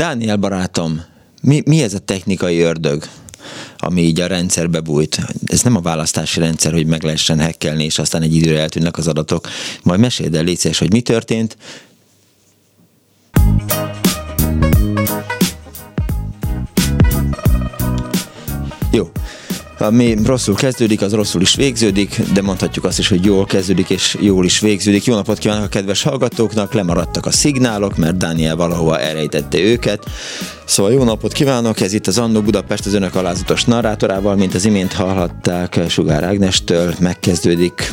Dániel barátom, mi, mi ez a technikai ördög? ami így a rendszerbe bújt. Ez nem a választási rendszer, hogy meg lehessen hekkelni, és aztán egy időre eltűnnek az adatok. Majd meséld el, légy hogy mi történt. Ami rosszul kezdődik, az rosszul is végződik, de mondhatjuk azt is, hogy jól kezdődik és jól is végződik. Jó napot kívánok a kedves hallgatóknak, lemaradtak a szignálok, mert Dániel valahova elrejtette őket. Szóval jó napot kívánok, ez itt az Annó Budapest az önök alázatos narrátorával, mint az imént hallhatták Sugár Ágnestől, megkezdődik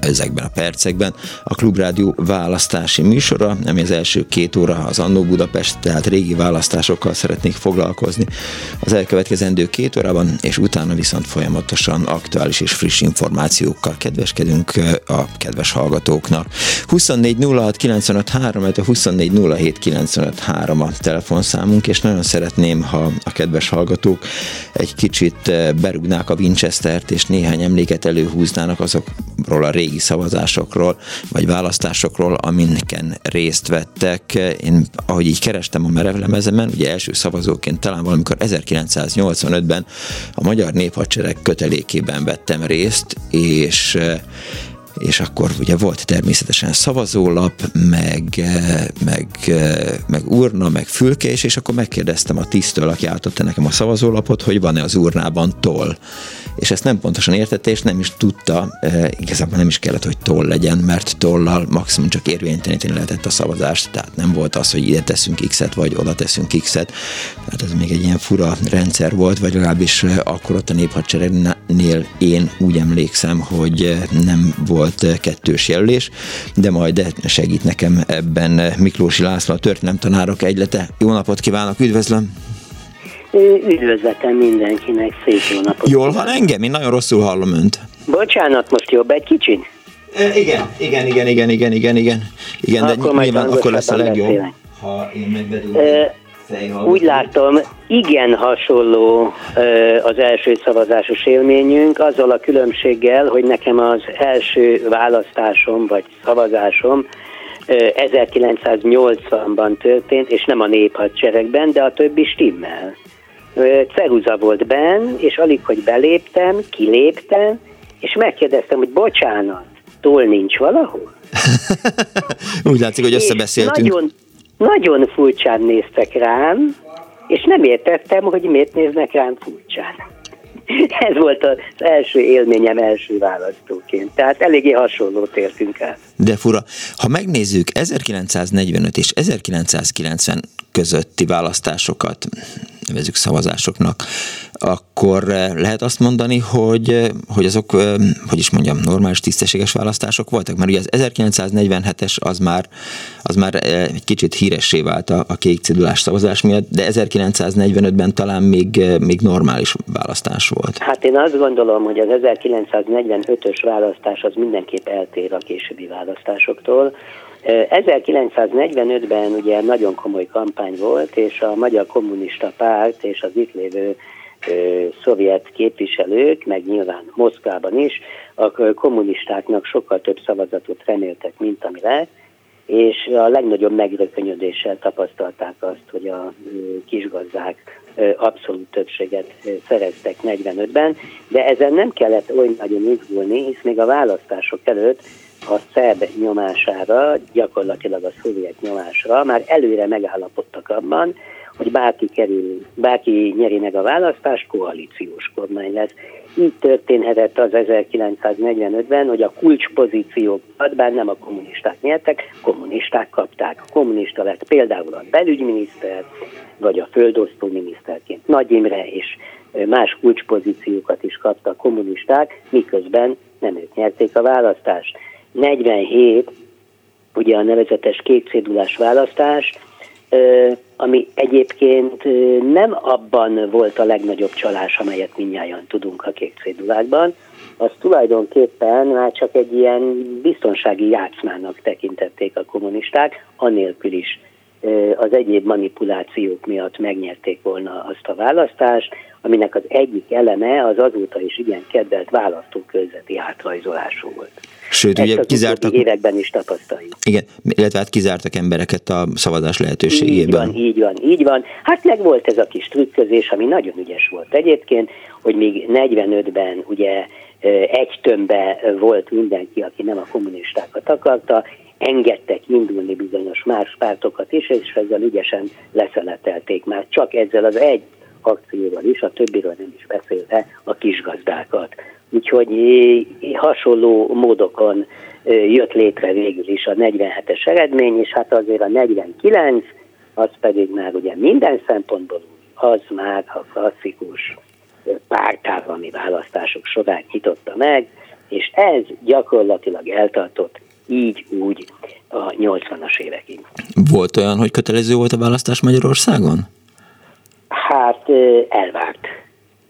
ezekben a percekben a Klubrádió választási műsora, ami az első két óra az Annó Budapest, tehát régi választásokkal szeretnék foglalkozni az elkövetkezendő két órában, és utána viszont folyamatosan aktuális és friss információkkal kedveskedünk a kedves hallgatóknak. 24 06 95 3, a 24 07 95 3 a telefonszámunk, és nagyon szeretném, ha a kedves hallgatók egy kicsit berúgnák a Winchester-t, és néhány emléket előhúznának azokról a régi szavazásokról, vagy választásokról, aminken részt vettek. Én, ahogy így kerestem a merevlemezemen, ugye első szavazóként talán valamikor 1985-ben a Magyar Néphadsereg kötelékében vettem részt, és és akkor ugye volt természetesen szavazólap, meg, meg, meg urna, meg fülkés, és akkor megkérdeztem a tisztől, aki átadta nekem a szavazólapot, hogy van-e az urnában toll. És ezt nem pontosan értette, és nem is tudta, e, igazából nem is kellett, hogy toll legyen, mert tollal maximum csak érvényteleníteni lehetett a szavazást, tehát nem volt az, hogy ide teszünk X-et, vagy oda teszünk X-et, tehát ez még egy ilyen fura rendszer volt, vagy legalábbis akkor ott a néphadseregnél én úgy emlékszem, hogy nem volt volt eh, kettős jelölés, de majd eh, segít nekem ebben eh, Miklósi László, a történelem tanárok egylete. Jó napot kívánok, üdvözlöm! Üdvözletem mindenkinek, szép jó napot! Jól van engem? Én nagyon rosszul hallom önt. Bocsánat, most jobb egy kicsit? E, igen, igen, igen, igen, igen, igen, igen. igen de nyilván akkor lesz a legjobb. Beszélek. Ha én megbedülök. E, úgy látom, igen hasonló az első szavazásos élményünk, azzal a különbséggel, hogy nekem az első választásom vagy szavazásom 1980-ban történt, és nem a néphadseregben, de a többi stimmel ceruza volt benn, és alig, hogy beléptem, kiléptem, és megkérdeztem, hogy bocsánat, toll nincs valahol? Úgy látszik, hogy összebeszéltünk. nagyon, nagyon furcsán néztek rám, és nem értettem, hogy miért néznek rám furcsán. Ez volt az első élményem első választóként. Tehát eléggé hasonlót értünk el. De fura, ha megnézzük 1945 és 1990 közötti választásokat, nevezük szavazásoknak, akkor eh, lehet azt mondani, hogy, eh, hogy azok, eh, hogy is mondjam, normális, tisztességes választások voltak? Mert ugye az 1947-es az már, az már egy kicsit híressé vált a, a kék cédulás szavazás miatt, de 1945-ben talán még, még normális választás volt. Hát én azt gondolom, hogy az 1945-ös választás az mindenképp eltér a későbbi választásoktól. 1945-ben ugye nagyon komoly kampány volt, és a Magyar Kommunista Párt és az itt lévő szovjet képviselők, meg nyilván Moszkvában is, a kommunistáknak sokkal több szavazatot reméltek, mint ami lett, és a legnagyobb megrökönyödéssel tapasztalták azt, hogy a kisgazdák abszolút többséget szereztek 45-ben, de ezen nem kellett olyan nagyon izgulni, hisz még a választások előtt a szerb nyomására, gyakorlatilag a szovjet nyomásra már előre megállapodtak abban, hogy bárki, kerül, bárki nyeri meg a választást, koalíciós kormány lesz. Így történhetett az 1945-ben, hogy a kulcspozíciókat, bár nem a kommunisták nyertek, kommunisták kapták. A kommunista lett például a belügyminiszter, vagy a földosztó miniszterként Nagy Imre, és más kulcspozíciókat is kaptak kommunisták, miközben nem ők nyerték a választást. 47, ugye a nevezetes kétcédulás választás, ami egyébként nem abban volt a legnagyobb csalás, amelyet mindnyáján tudunk a kék cédulákban, az tulajdonképpen már csak egy ilyen biztonsági játszmának tekintették a kommunisták, anélkül is az egyéb manipulációk miatt megnyerték volna azt a választást, aminek az egyik eleme az azóta is igen kedvelt választókörzeti átrajzolású volt. Sőt, Ezt ugye kizártak... években is tapasztaljuk. Igen, illetve hát kizártak embereket a szavazás lehetőségéből. Így van, így van, így van. Hát meg volt ez a kis trükközés, ami nagyon ügyes volt egyébként, hogy még 45-ben ugye egy tömbbe volt mindenki, aki nem a kommunistákat akarta, engedtek indulni bizonyos más pártokat is, és ezzel ügyesen leszeletelték már csak ezzel az egy akcióval is, a többiről nem is beszélve a kisgazdákat. Úgyhogy hasonló módokon jött létre végül is a 47-es eredmény, és hát azért a 49, az pedig már ugye minden szempontból az már a klasszikus pártállami választások során nyitotta meg, és ez gyakorlatilag eltartott így úgy a 80-as évekig. Volt olyan, hogy kötelező volt a választás Magyarországon? Hát elvárt.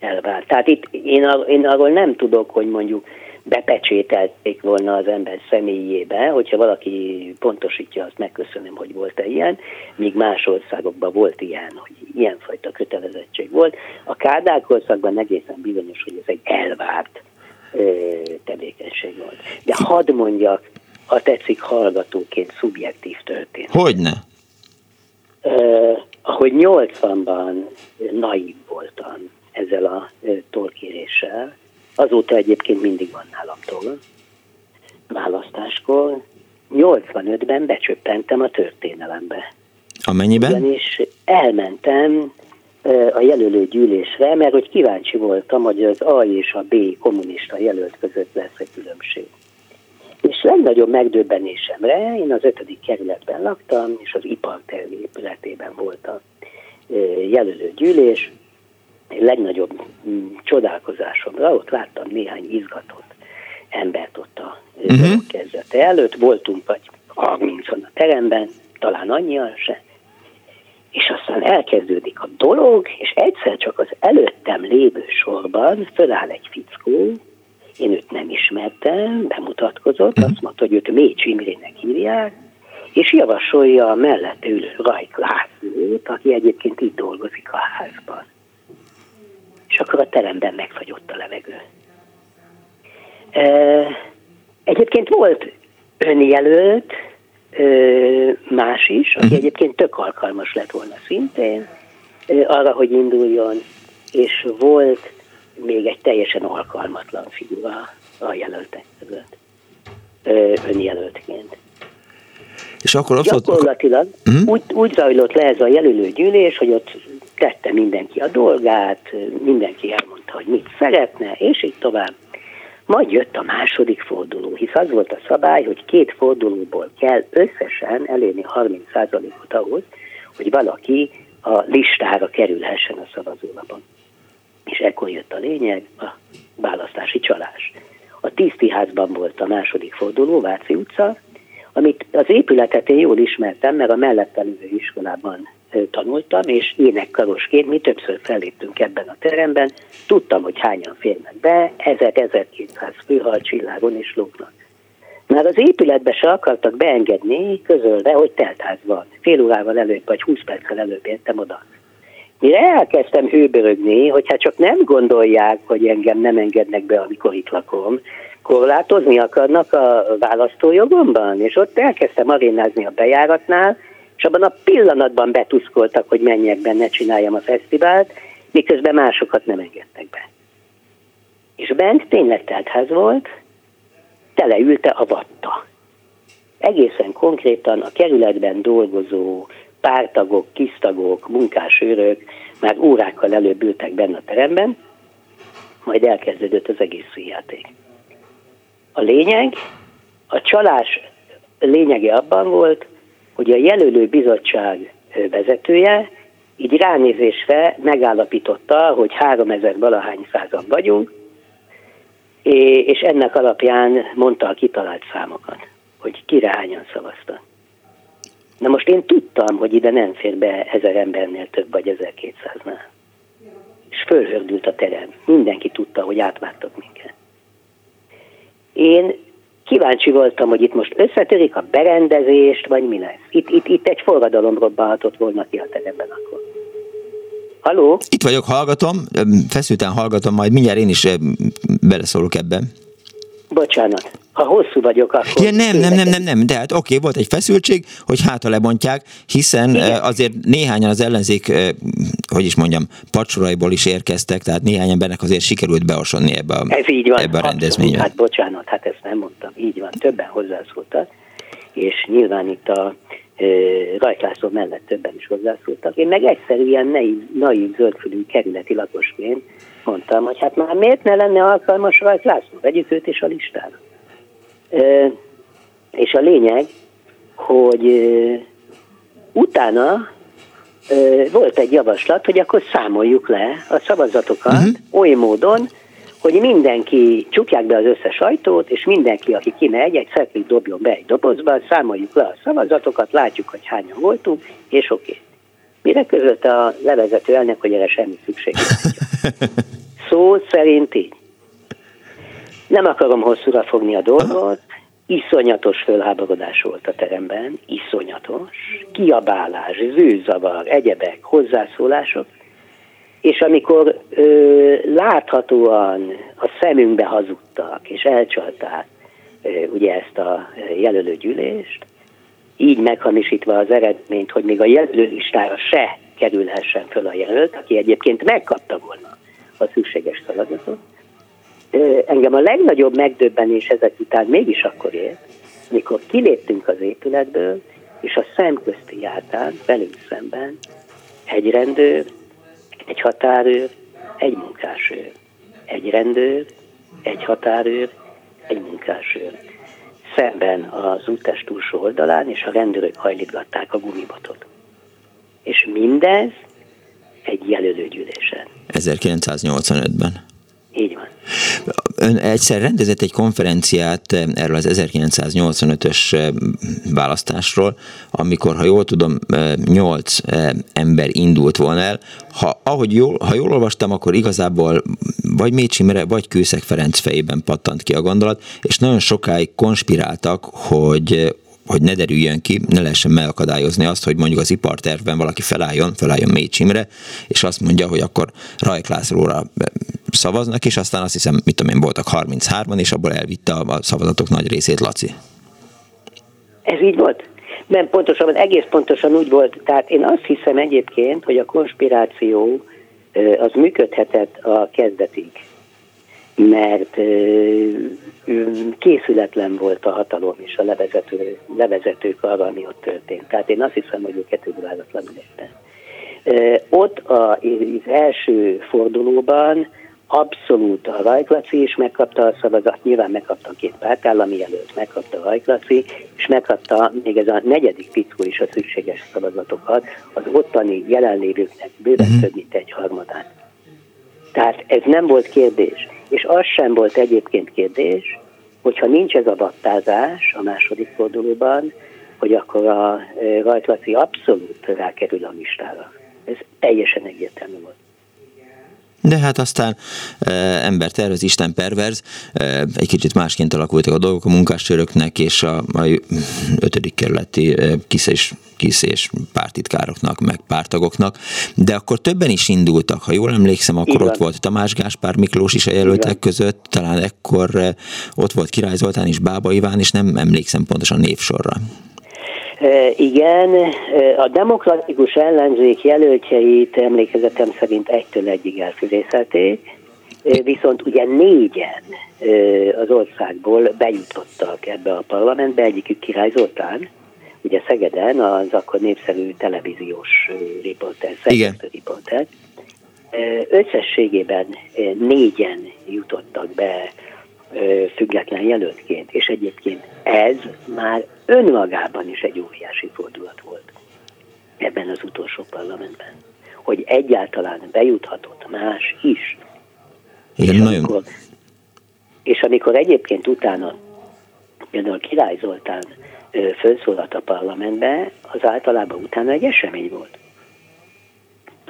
Elvárt. Tehát itt én, én arról nem tudok, hogy mondjuk bepecsételték volna az ember személyébe, hogyha valaki pontosítja, azt megköszönöm, hogy volt-e ilyen, míg más országokban volt ilyen, hogy ilyenfajta kötelezettség volt. A Kádár korszakban egészen bizonyos, hogy ez egy elvárt ö, tevékenység volt. De hadd mondjak, ha tetszik hallgatóként szubjektív történet. Hogyne? Uh, ahogy 80-ban naív voltam ezzel a tolkéréssel, azóta egyébként mindig van nálam tol, választáskor, 85-ben becsöppentem a történelembe. Amennyiben? Ugyanis elmentem a jelölő gyűlésre, mert hogy kíváncsi voltam, hogy az A és a B kommunista jelölt között lesz egy különbség. És legnagyobb megdöbbenésemre, én az ötödik kerületben laktam, és az iparterv épületében volt a jelölő gyűlés, legnagyobb mm, csodálkozásomra, ott láttam néhány izgatott embert ott a uh-huh. kezdete előtt, voltunk vagy 30 a teremben, talán annyian se, és aztán elkezdődik a dolog, és egyszer csak az előttem lévő sorban föláll egy fickó, én őt nem ismertem, bemutatkozott, azt mondta, hogy őt Mécs Imrének hívják, és javasolja a mellett ülő Rajk Lászlót, aki egyébként itt dolgozik a házban. És akkor a teremben megfagyott a levegő. Egyébként volt önjelölt, más is, aki mhm. egyébként tök alkalmas lett volna szintén arra, hogy induljon, és volt még egy teljesen alkalmatlan figura a jelöltek között, önjelöltként. És akkor ott Gyakorlatilag uh-huh. úgy, úgy zajlott le ez a jelölő gyűlés, hogy ott tette mindenki a dolgát, mindenki elmondta, hogy mit szeretne, és így tovább. Majd jött a második forduló, hisz az volt a szabály, hogy két fordulóból kell összesen elérni 30%-ot ahhoz, hogy valaki a listára kerülhessen a szavazólapon. És ekkor jött a lényeg, a választási csalás. A Tisztiházban volt a második forduló, Váci utca, amit az épületet én jól ismertem, mert a mellette lévő iskolában tanultam, és énekkarosként mi többször felléptünk ebben a teremben, tudtam, hogy hányan férnek be, 1000-1200 főhal csillágon és lóknak. Már az épületbe se akartak beengedni, közölve, hogy teltház van. Fél órával előbb, vagy 20 perccel előbb értem oda. Mire elkezdtem hőbörögni, hogyha csak nem gondolják, hogy engem nem engednek be, amikor itt lakom, korlátozni akarnak a választójogomban, és ott elkezdtem arénázni a bejáratnál, és abban a pillanatban betuszkoltak, hogy menjek benne, csináljam a fesztivált, miközben másokat nem engedtek be. És bent tényleg teltház volt, teleülte a vatta. Egészen konkrétan a kerületben dolgozó pártagok, kisztagok, munkásőrök már órákkal előbb ültek benne a teremben, majd elkezdődött az egész színjáték. A lényeg, a csalás lényege abban volt, hogy a jelölő bizottság vezetője így ránézésre megállapította, hogy 3000 valahány százan vagyunk, és ennek alapján mondta a kitalált számokat, hogy kire hányan szavaztak. Na most én tudtam, hogy ide nem fér be ezer embernél több vagy 1200-nál. És fölhördült a terem. Mindenki tudta, hogy átvágtak minket. Én kíváncsi voltam, hogy itt most összetörik a berendezést, vagy mi lesz. Itt, itt, itt egy forradalom robbanhatott volna ki a teremben akkor. Haló? Itt vagyok, hallgatom, feszülten hallgatom, majd mindjárt én is beleszólok ebben. Bocsánat. Ha hosszú vagyok, akkor... Ja, nem, nem, nem, nem, nem, de hát oké, volt egy feszültség, hogy hát ha lebontják, hiszen Igen. azért néhányan az ellenzék, hogy is mondjam, pacsoraiból is érkeztek, tehát néhány embernek azért sikerült beosonni ebbe a, Ez így van, ebbe a rendezvénybe. Hát bocsánat, hát ezt nem mondtam, így van, többen hozzászóltak, és nyilván itt a Rajtlászló mellett többen is hozzászóltak. Én meg egyszerűen naív, naív zöldfülű kerületi lakosként mondtam, hogy hát már miért ne lenne alkalmas Rajtlászló, vegyük őt is a listára. És a lényeg, hogy utána volt egy javaslat, hogy akkor számoljuk le a szavazatokat uh-huh. oly módon, hogy mindenki csukják be az összes ajtót, és mindenki, aki kimegy, egy szetlit dobjon be egy dobozba, számoljuk le a szavazatokat, látjuk, hogy hányan voltunk, és oké. Okay. Mire között a levezető elnök, hogy erre semmi szükség Szó szerint így. Nem akarom hosszúra fogni a dolgot, iszonyatos fölháborodás volt a teremben, iszonyatos, kiabálás, zűzavar, egyebek, hozzászólások, és amikor ö, láthatóan a szemünkbe hazudtak, és elcsalták ö, ugye ezt a jelölőgyűlést, így meghamisítva az eredményt, hogy még a jelölőlistára se kerülhessen föl a jelölt, aki egyébként megkapta volna a szükséges szavazatot. Engem a legnagyobb megdöbbenés ezek után mégis akkor ért, mikor kiléptünk az épületből, és a szemközti jártán velünk szemben egy rendőr, egy határőr, egy munkásőr. Egy rendőr, egy határőr, egy munkásőr. Szemben az úttest túlsó oldalán, és a rendőrök hajlítgatták a gumibotot. És mindez egy jelölőgyűlésen. 1985-ben. Így van. Ön egyszer rendezett egy konferenciát eh, erről az 1985-ös eh, választásról, amikor, ha jól tudom, eh, nyolc ember indult volna el. Ha, ahogy jól, ha jól olvastam, akkor igazából vagy Mécsimre, vagy Kőszeg Ferenc fejében pattant ki a gondolat, és nagyon sokáig konspiráltak, hogy hogy ne derüljön ki, ne lehessen megakadályozni azt, hogy mondjuk az ipartervben valaki felálljon, felálljon Mécsimre, és azt mondja, hogy akkor Rajk Lászlóra szavaznak, és aztán azt hiszem, mit tudom én, voltak 33-an, és abból elvitte a szavazatok nagy részét Laci. Ez így volt? Nem, pontosan, egész pontosan úgy volt. Tehát én azt hiszem egyébként, hogy a konspiráció az működhetett a kezdetig mert készületlen volt a hatalom és a levezető, levezetők arra, ami ott történt. Tehát én azt hiszem, hogy őket üdváratlanul érte. Ott az első fordulóban abszolút a Rajklaci is megkapta a szavazat, nyilván megkapta a két pártállami jelölt, megkapta a Rajklaci, és megkapta még ez a negyedik pickó is a szükséges szavazatokat, az ottani jelenlévőknek bőven uh-huh. több mint egy harmadát. Tehát ez nem volt kérdés. És az sem volt egyébként kérdés, hogyha nincs ez a battázás a második fordulóban, hogy akkor a e, Rajtlaci abszolút rákerül a listára. Ez teljesen egyértelmű volt. De hát aztán e, ember tervez, Isten perverz, e, egy kicsit másként alakultak a dolgok a munkássöröknek és a, a ötödik kerületi e, kis és, kis és pártitkároknak, meg pártagoknak, de akkor többen is indultak. Ha jól emlékszem, akkor Igen. ott volt Tamás Gáspár Miklós is a jelöltek Igen. között, talán ekkor e, ott volt Király Zoltán és Bába Iván, és nem emlékszem pontosan névsorra. Igen, a demokratikus ellenzék jelöltjeit emlékezetem szerint egytől egyig elfűrészelték, viszont ugye négyen az országból bejutottak ebbe a parlamentbe, egyikük Király Zoltán, ugye Szegeden az akkor népszerű televíziós riporter, szerkesztő riporter. Összességében négyen jutottak be független jelöltként, és egyébként ez már önmagában is egy óriási fordulat volt ebben az utolsó parlamentben, hogy egyáltalán bejuthatott más is. Igen, és, nagyon... amikor, és amikor egyébként utána például Király Zoltán felszólalt a parlamentbe, az általában utána egy esemény volt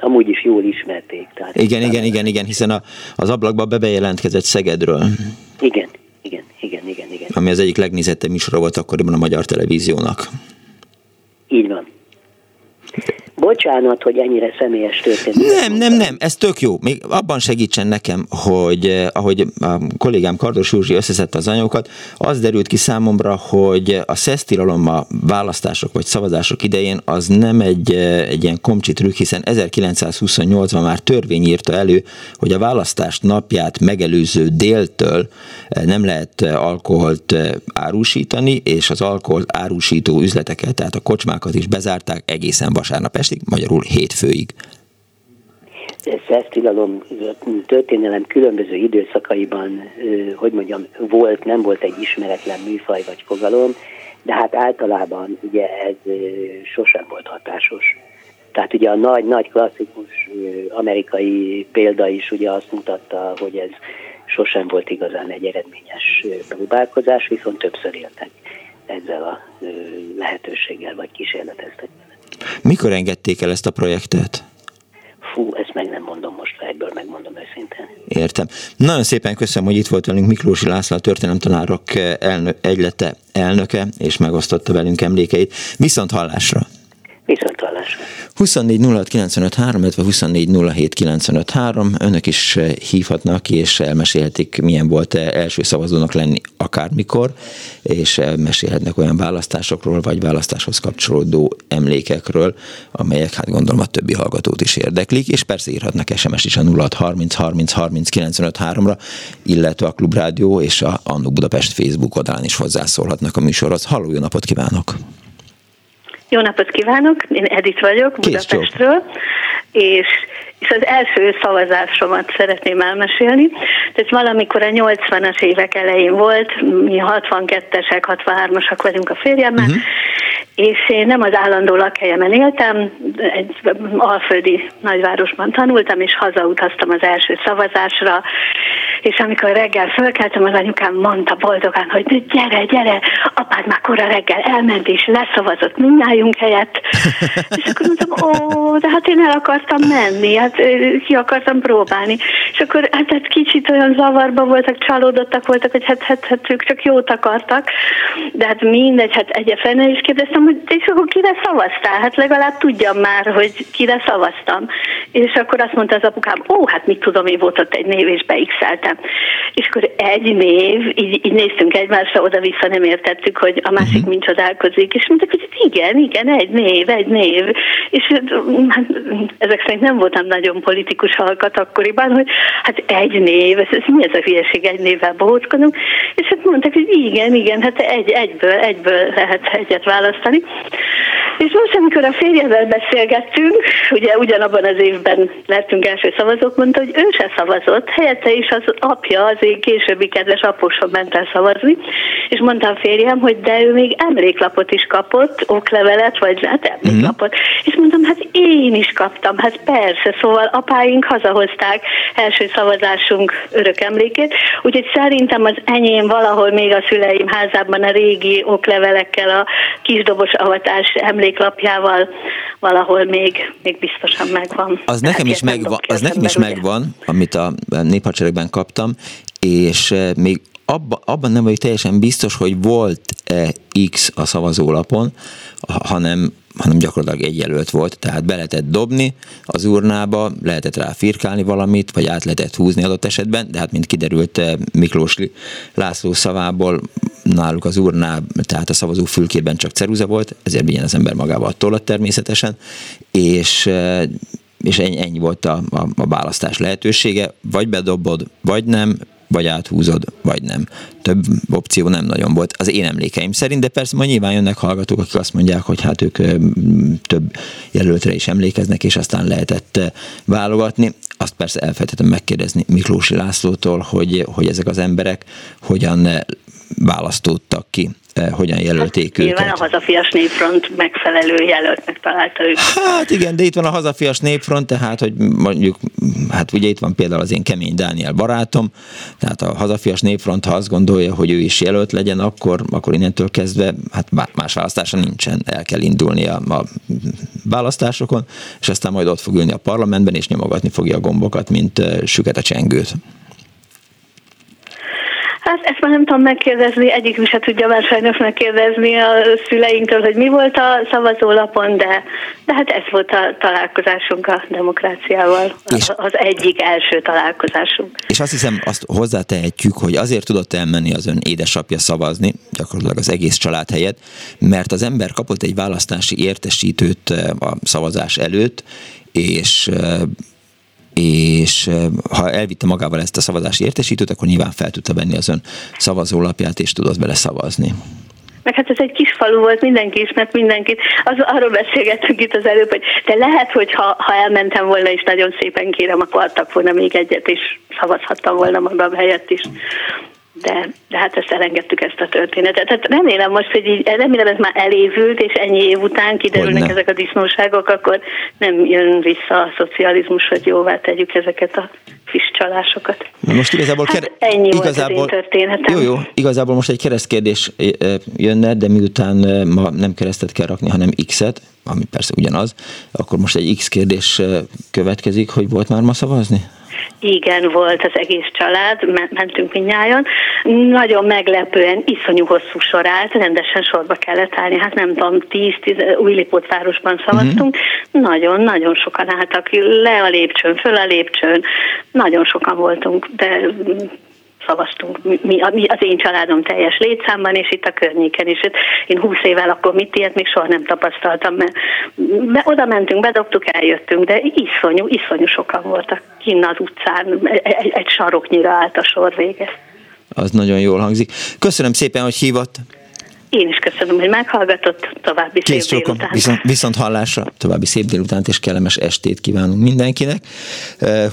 amúgy is jól ismerték. Tehát igen, igen, igen, igen, hiszen a, az ablakban bebejelentkezett Szegedről. Igen, igen, igen, igen, igen. Ami az egyik legnézettebb műsora volt akkoriban a magyar televíziónak. Így van. Bocsánat, hogy ennyire személyes történet. Nem, nem, nem, ez tök jó. Még abban segítsen nekem, hogy eh, ahogy a kollégám Kardos Józsi összeszedte az anyagokat, az derült ki számomra, hogy a szesztilalom a választások vagy szavazások idején az nem egy, eh, egy ilyen komcsi trükk, hiszen 1928-ban már törvény írta elő, hogy a választást napját megelőző déltől eh, nem lehet alkoholt árusítani, és az alkoholt árusító üzleteket, tehát a kocsmákat is bezárták egészen vasárnap estig, magyarul hétfőig. Szesztilalom történelem különböző időszakaiban, hogy mondjam, volt, nem volt egy ismeretlen műfaj vagy fogalom, de hát általában ugye ez sosem volt hatásos. Tehát ugye a nagy, nagy klasszikus amerikai példa is ugye azt mutatta, hogy ez sosem volt igazán egy eredményes próbálkozás, viszont többször éltek ezzel a lehetőséggel, vagy kísérleteztek. Mikor engedték el ezt a projektet? Fú, ezt meg nem mondom most egyből, megmondom őszintén. Értem. Nagyon szépen köszönöm, hogy itt volt velünk Miklósi László, a történelemtanárok elnö- egylete elnöke, és megosztotta velünk emlékeit. Viszont hallásra! Viszont hallásra. 24 illetve 24 Önök is hívhatnak, és elmesélhetik, milyen volt eh, első szavazónak lenni akármikor, és mesélhetnek olyan választásokról, vagy választáshoz kapcsolódó emlékekről, amelyek, hát gondolom, a többi hallgatót is érdeklik, és persze írhatnak SMS is a 0630 30 30 ra illetve a Klubrádió és a Annu Budapest Facebook oldalán is hozzászólhatnak a műsorhoz. Halló, jó napot kívánok! Jó napot kívánok, én Edith vagyok Kész Budapestről, és, és az első szavazásomat szeretném elmesélni. Tehát valamikor a 80-as évek elején volt, mi 62-esek, 63-asak vagyunk a férjemmel, uh-huh és én nem az állandó lakhelyemen éltem, egy alföldi nagyvárosban tanultam, és hazautaztam az első szavazásra, és amikor reggel fölkeltem, az anyukám mondta boldogan, hogy gyere, gyere, apád már kora reggel elment, és leszavazott mindnyájunk helyett. és akkor mondtam, ó, de hát én el akartam menni, hát ki akartam próbálni. És akkor hát, hát kicsit olyan zavarba voltak, csalódottak voltak, hogy hát, hát, hát ők csak jót akartak, de hát mindegy, hát egyefene is kérdeztem, hogy és akkor kire szavaztál? Hát legalább tudjam már, hogy kire szavaztam. És akkor azt mondta az apukám, ó, hát mit tudom, én volt ott egy név, és beixeltem. És akkor egy név, így, így néztünk egymásra, oda-vissza nem értettük, hogy a másik uh-huh. mint csodálkozik, és mondták, hogy igen, igen, egy név, egy név. És hát, ezek szerint nem voltam nagyon politikus hallgat akkoriban, hogy hát egy név, ez, ez mi ez a hülyeség, egy névvel bohóckodunk, és hát mondták, hogy igen, igen, hát egy, egyből, egyből lehet egyet választani. És most, amikor a férjemmel beszélgettünk, ugye ugyanabban az évben lettünk első szavazók, mondta, hogy ő se szavazott, helyette is az apja, az én későbbi kedves apósom ment el szavazni, és mondta a férjem, hogy de ő még emléklapot is kapott, oklevelet, vagy hát emléklapot. Mm. És mondtam, hát én is kaptam, hát persze, szóval apáink hazahozták első szavazásunk örök emlékét, úgyhogy szerintem az enyém valahol még a szüleim házában a régi oklevelekkel, a kisdobos avatás emléklapjával valahol még, még biztosan megvan. Az nekem is megvan, az nekem is megvan, amit a néphadseregben kaptam, és eh, még abba, abban nem vagyok teljesen biztos, hogy volt-e X a szavazólapon, hanem hanem gyakorlatilag egy jelölt volt, tehát be lehetett dobni az urnába, lehetett rá firkálni valamit, vagy át lehetett húzni adott esetben, de hát mint kiderült eh, Miklós László szavából, náluk az urná, tehát a szavazó fülkében csak ceruza volt, ezért vigyen az ember magával tollat természetesen, és eh, és ennyi, ennyi volt a, a, a választás lehetősége, vagy bedobod, vagy nem, vagy áthúzod, vagy nem. Több opció nem nagyon volt az én emlékeim szerint, de persze majd nyilván jönnek hallgatók, akik azt mondják, hogy hát ők több jelöltre is emlékeznek, és aztán lehetett válogatni. Azt persze elfelejtettem megkérdezni Miklósi Lászlótól, hogy, hogy ezek az emberek hogyan választódtak ki hogyan jelölték hát, őket. Nyilván a hazafias népfront megfelelő jelöltnek találta őket. Hát igen, de itt van a hazafias népfront, tehát hogy mondjuk, hát ugye itt van például az én kemény Dániel barátom, tehát a hazafias népfront, ha azt gondolja, hogy ő is jelölt legyen, akkor, akkor innentől kezdve hát más választása nincsen, el kell indulni a, a választásokon, és aztán majd ott fog ülni a parlamentben, és nyomogatni fogja a gombokat, mint süket a csengőt. Hát ezt már nem tudom megkérdezni, egyik se tudja már sajnos megkérdezni a szüleinktől, hogy mi volt a szavazólapon, de, de hát ez volt a találkozásunk a demokráciával, és, az egyik első találkozásunk. És azt hiszem, azt hozzátehetjük, hogy azért tudott elmenni az ön édesapja szavazni, gyakorlatilag az egész család helyett, mert az ember kapott egy választási értesítőt eh, a szavazás előtt, és eh, és ha elvitte magával ezt a szavazási értesítőt, akkor nyilván fel tudta venni az ön szavazólapját, és tudott bele szavazni. Meg hát ez egy kis falu volt, mindenki ismert mindenkit. Az, arról beszélgettünk itt az előbb, hogy de lehet, hogy ha, ha elmentem volna, és nagyon szépen kérem, akkor adtak volna még egyet, és szavazhattam volna magam helyett is de, de hát ezt elengedtük ezt a történetet. Tehát remélem most, hogy így, remélem ez már elévült, és ennyi év után kiderülnek ezek a disznóságok, akkor nem jön vissza a szocializmus, hogy jóvá tegyük ezeket a friss csalásokat. Most igazából, hát kere- ennyi igazából, volt az én. Jó, jó, igazából most egy keresztkérdés jönne, de miután ma nem keresztet kell rakni, hanem X-et, ami persze ugyanaz, akkor most egy X kérdés következik, hogy volt már ma szavazni? Igen, volt az egész család, mentünk minnyáján. Nagyon meglepően, iszonyú hosszú sor állt, rendesen sorba kellett állni. Hát nem tudom, 10-10 Újlipótvárosban szavaztunk. Nagyon-nagyon uh-huh. sokan álltak le a lépcsőn, föl a lépcsőn. Nagyon sokan voltunk, de szavaztunk mi, mi, az én családom teljes létszámban, és itt a környéken is. Én húsz évvel akkor mit ilyet még soha nem tapasztaltam, mert be, oda mentünk, bedobtuk, eljöttünk, de iszonyú, iszonyú sokan voltak kinn az utcán, egy, egy saroknyira állt a sor vége. Az nagyon jól hangzik. Köszönöm szépen, hogy hívott. Én is köszönöm, hogy meghallgatott. További Kész szép délután. Viszont, viszont hallásra, további szép délutánt és kellemes estét kívánunk mindenkinek.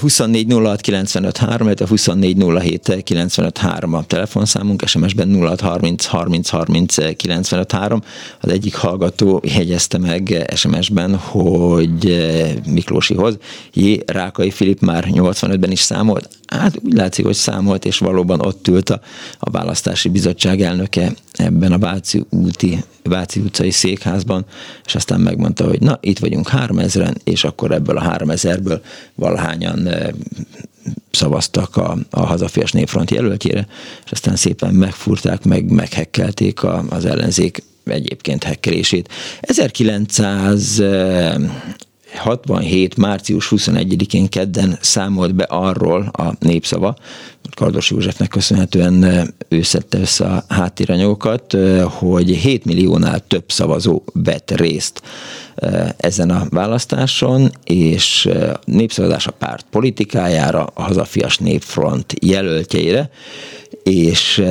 24 06 95 3, illetve 24 07 95 3 a telefonszámunk, SMS-ben 06 30 30 30 95 3. Az egyik hallgató jegyezte meg SMS-ben, hogy Miklósihoz J. Rákai Filip már 85-ben is számolt. Hát úgy látszik, hogy számolt, és valóban ott ült a, a választási bizottság elnöke ebben a Váci, úti, Váci utcai székházban, és aztán megmondta, hogy na, itt vagyunk 3000-en, és akkor ebből a 3000-ből valahányan szavaztak a, a hazafias népfront jelöltjére, és aztán szépen megfurták, meg meghekkelték a, az ellenzék egyébként hekkelését. 1900 67. március 21-én kedden számolt be arról a népszava, Kardos Józsefnek köszönhetően ő szedte össze a háttéranyagokat, hogy 7 milliónál több szavazó vett részt ezen a választáson, és népszavazás a párt politikájára, a hazafias népfront jelöltjeire, és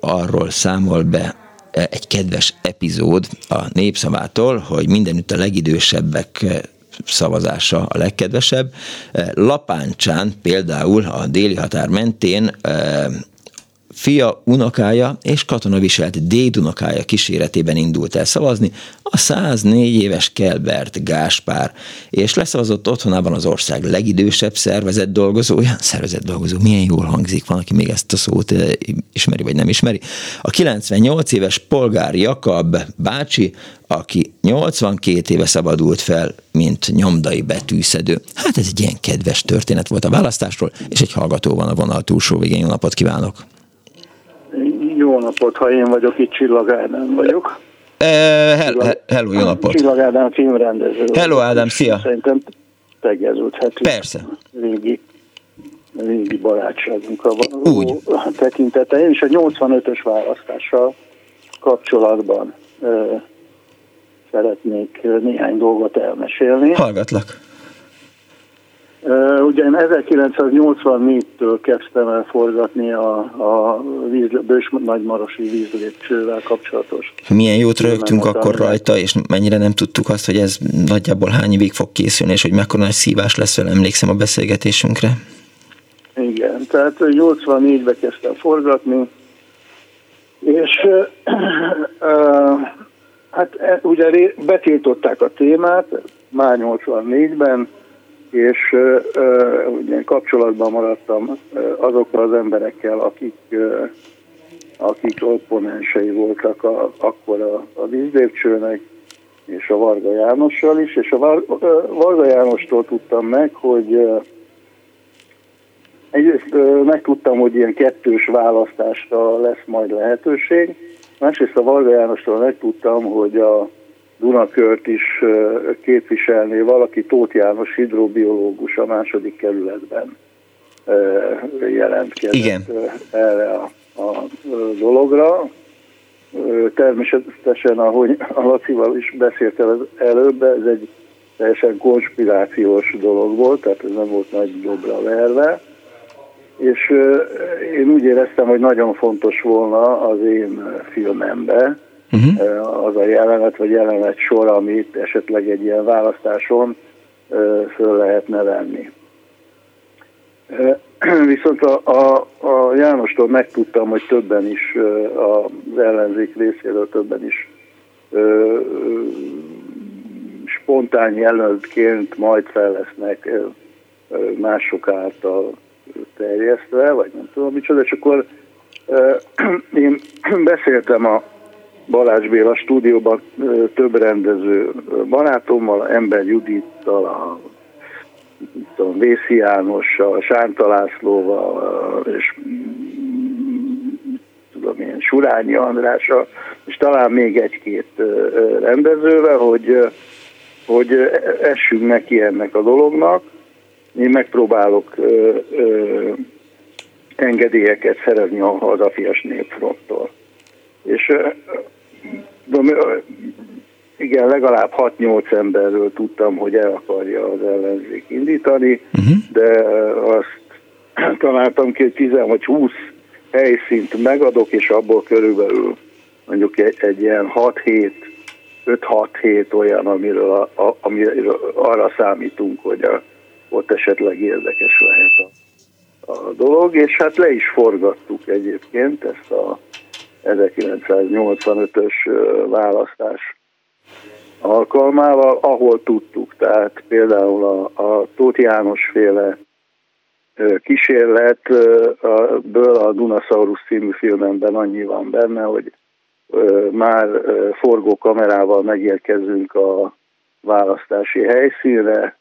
arról számol be egy kedves epizód a népszavától, hogy mindenütt a legidősebbek szavazása a legkedvesebb. Lapáncsán például a déli határ mentén fia, unokája és katonaviselt dédunokája kíséretében indult el szavazni a 104 éves Kelbert Gáspár, és leszavazott otthonában az ország legidősebb szervezet dolgozója, szervezet dolgozó, milyen jól hangzik, van, aki még ezt a szót eh, ismeri vagy nem ismeri, a 98 éves polgár Jakab bácsi, aki 82 éve szabadult fel, mint nyomdai betűszedő. Hát ez egy ilyen kedves történet volt a választásról, és egy hallgató van a vonal túlsó végén. Jó napot kívánok! Jó napot, ha én vagyok, itt Csillag Ádám vagyok. Uh, hel, hello, jó napot. Csillag Ádám filmrendező. Hello Ádám, szia. Szerintem tegeződhetünk. Persze. Régi, régi barátságunkra van. Úgy. Tekintete. Én is a 85-ös választással kapcsolatban uh, szeretnék néhány dolgot elmesélni. Hallgatlak. Ugye én 1984-től kezdtem el forgatni a, a víz, Bős Nagymarosi vízlépcsővel kapcsolatos. Milyen jót rögtünk akkor rajta, és mennyire nem tudtuk azt, hogy ez nagyjából hány évig fog készülni, és hogy mekkora nagy szívás lesz vele, emlékszem a beszélgetésünkre. Igen, tehát 84-be kezdtem forgatni, és hát e, ugye betiltották a témát már 84-ben, és ugye kapcsolatban maradtam azokkal az emberekkel, akik, akik opponensei voltak a, akkor a, a vízdépcsőnek, és a Varga Jánossal is, és a Varga Jánostól tudtam meg, hogy egyrészt megtudtam, hogy ilyen kettős választásra lesz majd lehetőség, másrészt a Varga Jánostól megtudtam, hogy a Dunakört is képviselné valaki, Tóth János hidrobiológus a második kerületben jelentkezett Igen. erre a, a dologra. Természetesen, ahogy a Lacival is beszéltem előbb, ez egy teljesen konspirációs dolog volt, tehát ez nem volt nagy dobra verve. És én úgy éreztem, hogy nagyon fontos volna az én filmembe uh-huh. az a jelenet, vagy jelenet sor, amit esetleg egy ilyen választáson föl lehetne venni. Viszont a, a, a Jánostól megtudtam, hogy többen is az ellenzék részéről többen is spontán jelöltként majd fel lesznek mások által terjesztve, vagy nem tudom micsoda, és akkor én beszéltem a Balázs Béla stúdióban több rendező barátommal, Ember Judittal, a tudom, Vészi Jánossal, Sánta Lászlóval, és tudom én, Surányi Andrással, és talán még egy-két rendezővel, hogy, hogy essünk neki ennek a dolognak. Én megpróbálok ö, ö, engedélyeket szerezni a hazafias népfronttól. És igen, legalább 6-8 emberről tudtam, hogy el akarja az ellenzék indítani, uh-huh. de azt találtam ki, hogy 10 vagy 20 helyszínt megadok, és abból körülbelül mondjuk egy, egy ilyen 6-7, 5-6 hét olyan, amiről, a, a, amiről arra számítunk, hogy a, ott esetleg érdekes lehet a, a dolog, és hát le is forgattuk egyébként ezt a 1985-ös választás alkalmával, ahol tudtuk. Tehát például a, a Tóth János féle kísérletből a Dunasaurus című filmemben annyi van benne, hogy már forgó kamerával megérkezünk a választási helyszínre,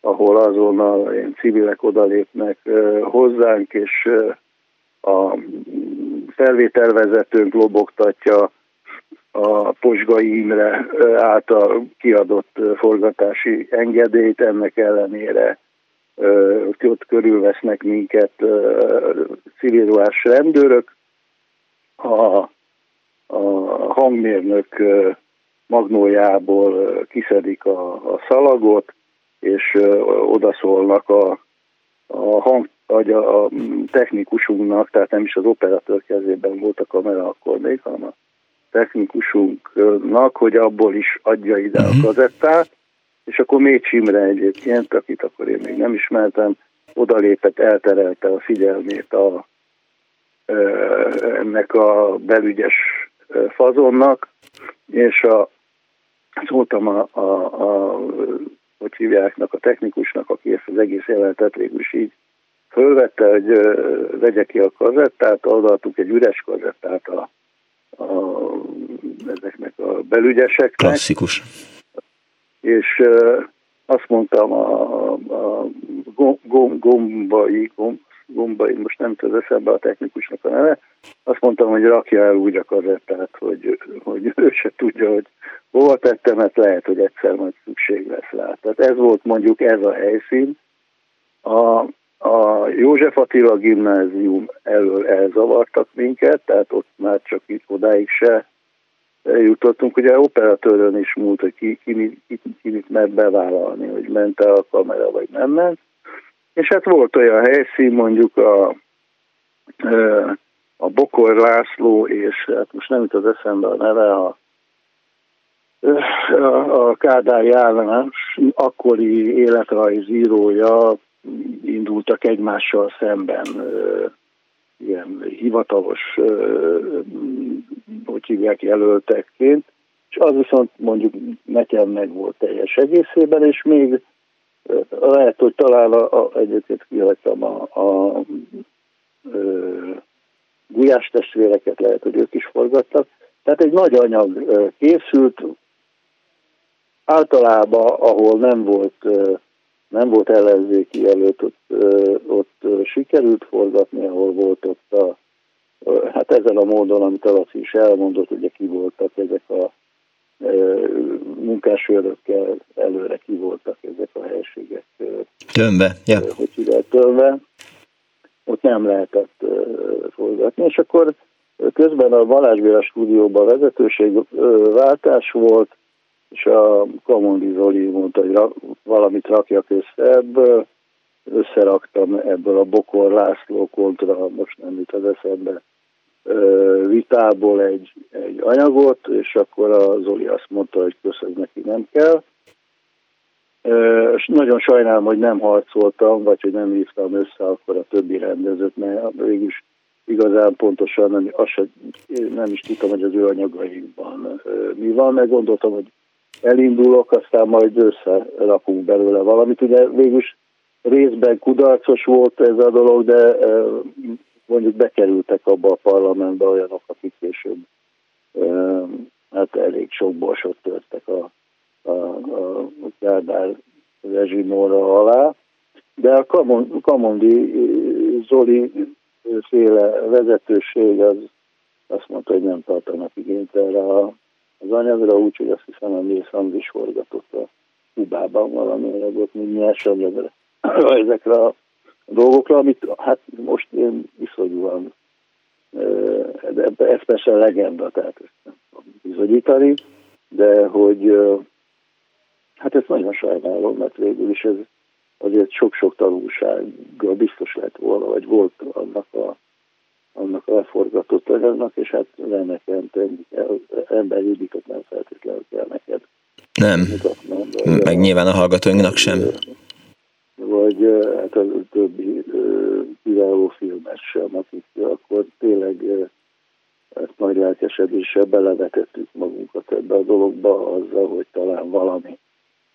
ahol azonnal én civilek odalépnek hozzánk, és a felvételvezetőnk lobogtatja a Posgai Imre által kiadott forgatási engedélyt, ennek ellenére ott körülvesznek minket civilruhás rendőrök, a, a hangmérnök magnójából kiszedik a, a szalagot, és odaszólnak a, a hang hogy a, a technikusunknak, tehát nem is az operatőr kezében volt a kamera akkor még, hanem a technikusunknak, hogy abból is adja ide uh-huh. a mhm. kazettát, és akkor Mécs Imre egyébként, akit akkor én még nem ismertem, odalépett, elterelte a figyelmét a, ennek a belügyes fazonnak, és a, szóltam a, a, a hogy hívjáknak, a technikusnak, aki ezt az egész jelentet végül is így fölvette, hogy vegye ki a kazettát, odaadtuk egy üres kazettát a, a, ezeknek a belügyeseknek. Klasszikus. És azt mondtam a, a gom, gombai, gom, gombai, most nem tudom eszembe a technikusnak a neve, azt mondtam, hogy rakja el úgy a kazettát, hogy, hogy ő se tudja, hogy hova tettem, mert lehet, hogy egyszer majd szükség lesz rá. Tehát ez volt mondjuk ez a helyszín. A, a József Attila gimnázium elől elzavartak minket, tehát ott már csak itt odáig se jutottunk. Ugye operatőrön is múlt, hogy ki, ki, ki, ki mit mert bevállalni, hogy ment-e a kamera, vagy nem ment. És hát volt olyan helyszín, mondjuk a, a Bokor László, és hát most nem jut az eszembe a neve, a, a Kádár János akkori életrajzírója indultak egymással szemben ilyen hivatalos, hogy hívják, jelöltekként, és az viszont mondjuk nekem meg volt teljes egészében, és még lehet, hogy talán a, a, egyébként kihagytam a, a, a gulyás testvéreket, lehet, hogy ők is forgattak. Tehát egy nagy anyag készült, általában, ahol nem volt nem volt ellenzéki jelölt, ott, ott sikerült forgatni, ahol volt ott a, hát ezen a módon, amit a Laci is elmondott, ugye ki voltak ezek a munkásőrökkel előre ki voltak ezek a helységek. Tömbe, ja. Hogy hívják, tömbe. Ott nem lehetett forgatni, és akkor közben a Balázs Béla stúdióban vezetőség váltás volt, és a Kamondi Zoli mondta, hogy valamit rakjak össze ebből, összeraktam ebből a Bokor László kontra, most nem jut az eszembe, vitából egy, egy anyagot, és akkor a Zoli azt mondta, hogy köszön neki nem kell. És nagyon sajnálom, hogy nem harcoltam, vagy hogy nem hívtam össze akkor a többi rendezőt, mert végülis igazán pontosan nem, azt sem, nem is tudtam, hogy az ő anyagaikban mi van, meg gondoltam, hogy elindulok, aztán majd összerakunk belőle valamit. Ugye végülis részben kudarcos volt ez a dolog, de mondjuk bekerültek abba a parlamentbe olyanok, akik később hát elég sok borsot törtek a, a, a Gárdár rezsimóra alá. De a Kamondi Zoli féle vezetőség az azt mondta, hogy nem tartanak igényt erre a, az anyagra, úgyhogy azt hiszem a Mész is forgatott a Kubában valami anyagot, mint nyers anyagra ezekre a dolgokra, amit hát most én iszonyúan, ez persze legenda, tehát ezt nem tudom bizonyítani, de hogy hát ezt nagyon sajnálom, mert végül is ez azért sok-sok tanulsággal biztos lett volna, vagy volt annak a, annak a leforgatott anyagnak, és hát ennek emberi üdiket nem feltétlenül kell neked nem, mutatnom, meg nyilván a hallgatóinknak sem vagy hát a többi kiváló filmes sem, akik akkor tényleg ezt nagy lelkesedéssel belevetettük magunkat ebbe a dologba azzal, hogy talán valami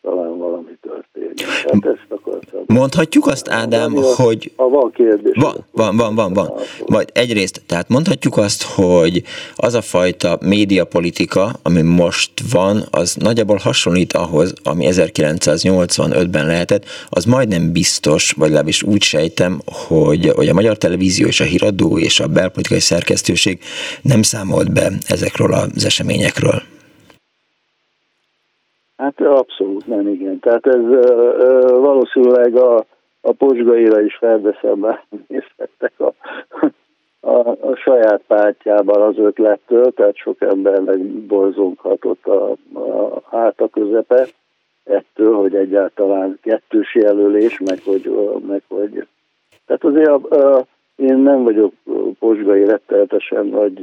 talán valami történik. Hát ezt akartam. Mondhatjuk azt, Ádám, van, hogy... Ha van kérdés. Van, van, van, van, van. Majd egyrészt, tehát mondhatjuk azt, hogy az a fajta médiapolitika, ami most van, az nagyjából hasonlít ahhoz, ami 1985-ben lehetett, az majdnem biztos, vagy legalábbis úgy sejtem, hogy, hogy a magyar televízió és a híradó és a belpolitikai szerkesztőség nem számolt be ezekről az eseményekről. Hát abszolút nem, igen. Tehát ez ö, ö, valószínűleg a, a posgaira is felveszembe nézhettek a, a, a saját pártjában az ötlettől, tehát sok embernek borzonghatott a, a háta közepe ettől, hogy egyáltalán kettős jelölés, meg hogy, meg hogy tehát azért a, a, én nem vagyok posgai retteltesen nagy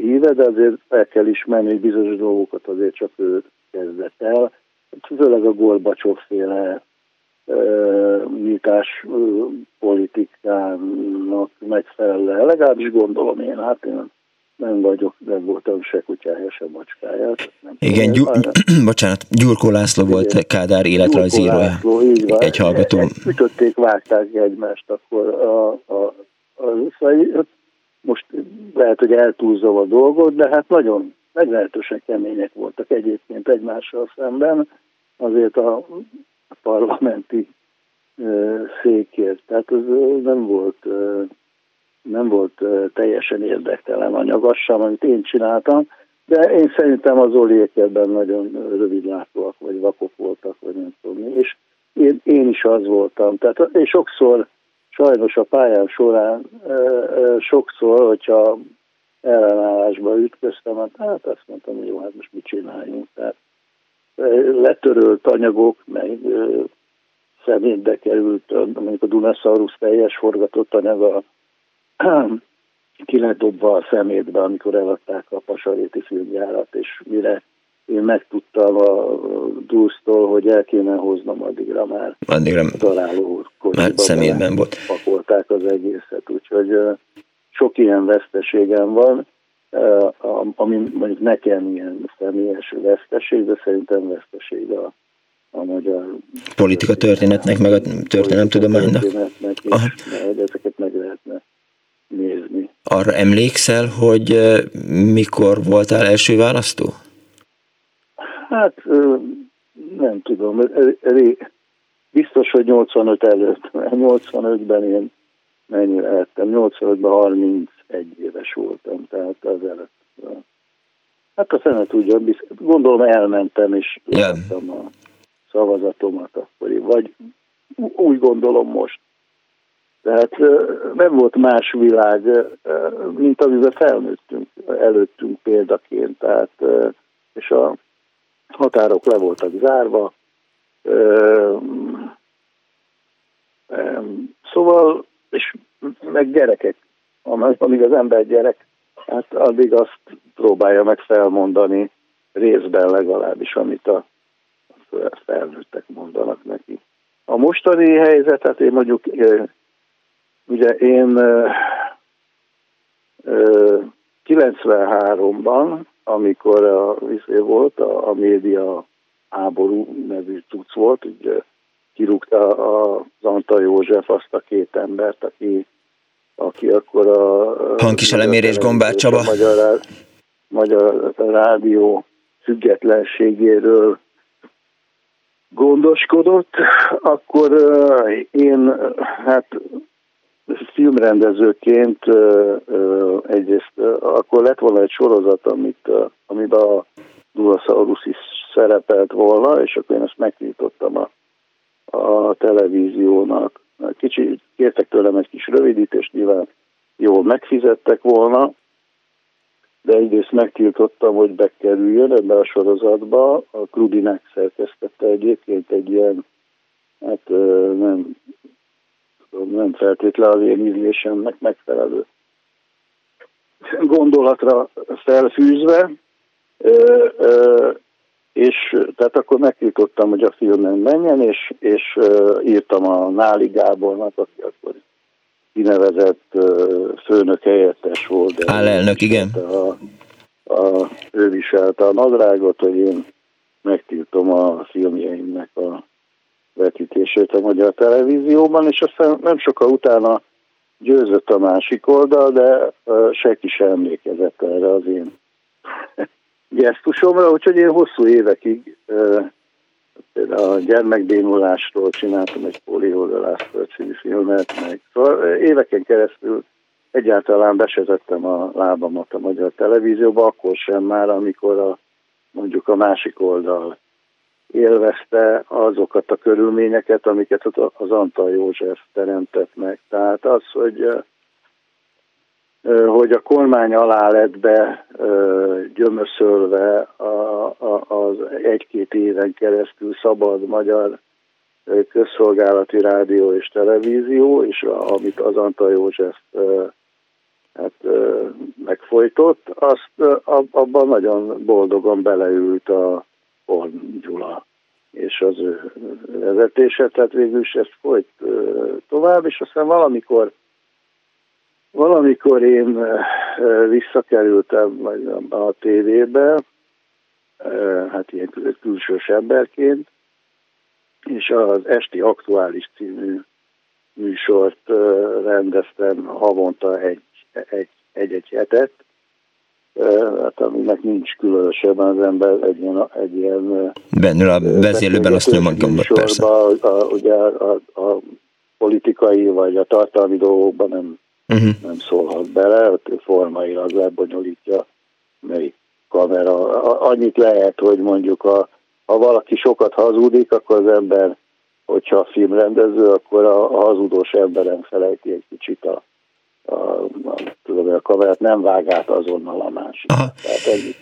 híve, de azért el kell ismerni, hogy bizonyos dolgokat azért csak ő kezdett el, főleg a Gorbacsov féle nyitás politikának megfelelően, legalábbis gondolom én, hát én nem vagyok, nem voltam se kutyája, se macskája. Igen, gyur, bocsánat, Gyurkó László Igen. volt Kádár életrajzírója. Egy hallgató. Ütötték, vágták egymást, akkor a, a, a, a, most lehet, hogy eltúlzom a dolgot, de hát nagyon meglehetősen kemények voltak egyébként egymással szemben, azért a parlamenti székért. Tehát ez nem volt, nem volt teljesen érdektelen anyag, amit én csináltam, de én szerintem az Oliék ebben nagyon rövidlátóak, vagy vakok voltak, vagy nem tudom És én, én is az voltam. Tehát én sokszor, sajnos a pályám során sokszor, hogyha ellenállásba ütköztem, hát, hát azt mondtam, hogy jó, hát most mit csináljunk. Tehát letörölt anyagok, meg szemétbe került, mondjuk a Dunasaurus teljes forgatott anyaga ki lett dobva a szemétbe, amikor eladták a Pasaréti filmjárat, és mire én megtudtam a Dulsztól, hogy el kéne hoznom addigra már addigra a találó már szemétben volt. Pakolták az egészet, úgyhogy sok ilyen veszteségem van, ami mondjuk nekem ilyen személyes veszteség, de szerintem veszteség a, a magyar politika történetnek, meg a történelemtudománynak. Történetnek is, ezeket meg lehetne nézni. Arra emlékszel, hogy mikor voltál első választó? Hát nem tudom, biztos, hogy 85 előtt, 85-ben én mennyire lettem, 85-ben 31 éves voltam, tehát az előtt. Hát a fene tudja, gondolom elmentem, és yeah. a szavazatomat akkor, vagy úgy gondolom most. Tehát nem volt más világ, mint amiben felnőttünk előttünk példaként, tehát, és a határok le voltak zárva. Szóval, és meg gyerekek, amíg az ember gyerek, hát addig azt próbálja meg felmondani részben legalábbis, amit a felnőttek mondanak neki. A mostani helyzetet én mondjuk, ugye én 93-ban, amikor a, izé volt, a, a média háború nevű cucc volt, ugye kirúgta az Antal József azt a két embert, aki, aki akkor a... Hangkiselemérés Gombár Csaba. Magyar, magyar rádió függetlenségéről gondoskodott, akkor én hát filmrendezőként egyrészt akkor lett volna egy sorozat, amit, amiben a Dulasaurus is szerepelt volna, és akkor én ezt megtiltottam a, a televíziónak. Kicsit kértek tőlem egy kis rövidítést, nyilván jól megfizettek volna, de egyrészt megtiltottam, hogy bekerüljön ebbe a sorozatba. A Krudinek szerkesztette egyébként egy ilyen, hát nem, nem feltétlen az én ízlésemnek megfelelő gondolatra felfűzve, és tehát akkor megtiltottam, hogy a filmen menjen, és, és írtam a Náli Gábornak, aki akkor kinevezett főnök helyettes volt. Állelnök, igen. A, a, ő viselte a nadrágot, hogy én megtiltom a filmjeimnek a vetítését a magyar televízióban, és aztán nem sokkal utána győzött a másik oldal, de senki sem emlékezett erre az én gesztusomra, úgyhogy én hosszú évekig például a gyermekbénulásról csináltam egy poliódalászról című filmet, meg szóval éveken keresztül egyáltalán besetettem a lábamat a magyar televízióba, akkor sem már, amikor a, mondjuk a másik oldal élvezte azokat a körülményeket, amiket az Antal József teremtett meg. Tehát az, hogy hogy a kormány alá lett be gyömöszölve az egy-két éven keresztül szabad magyar közszolgálati rádió és televízió, és amit az Antal József hát, megfojtott, azt abban nagyon boldogan beleült a Horn Gyula és az ő vezetése, tehát végül is ezt folyt tovább, és aztán valamikor Valamikor én visszakerültem a tévébe, hát ilyen külsős emberként, és az Esti Aktuális című műsort rendeztem havonta egy, egy, egy-egy hetet, hát aminek nincs különösebben az ember egy ilyen... Egy ilyen Bennül a vezélőben azt nyomom persze. A, a, ugye a, a politikai vagy a tartalmi dolgokban nem uh-huh. nem szólhat bele, ott formailag lebonyolítja melyik kamera. Annyit lehet, hogy mondjuk a, ha valaki sokat hazudik, akkor az ember, hogyha a filmrendező, akkor a, a hazudós emberen felejti egy kicsit a, a, a, tudom, a kamerát, nem vág át azonnal a másik. Aha. Tehát ennyit,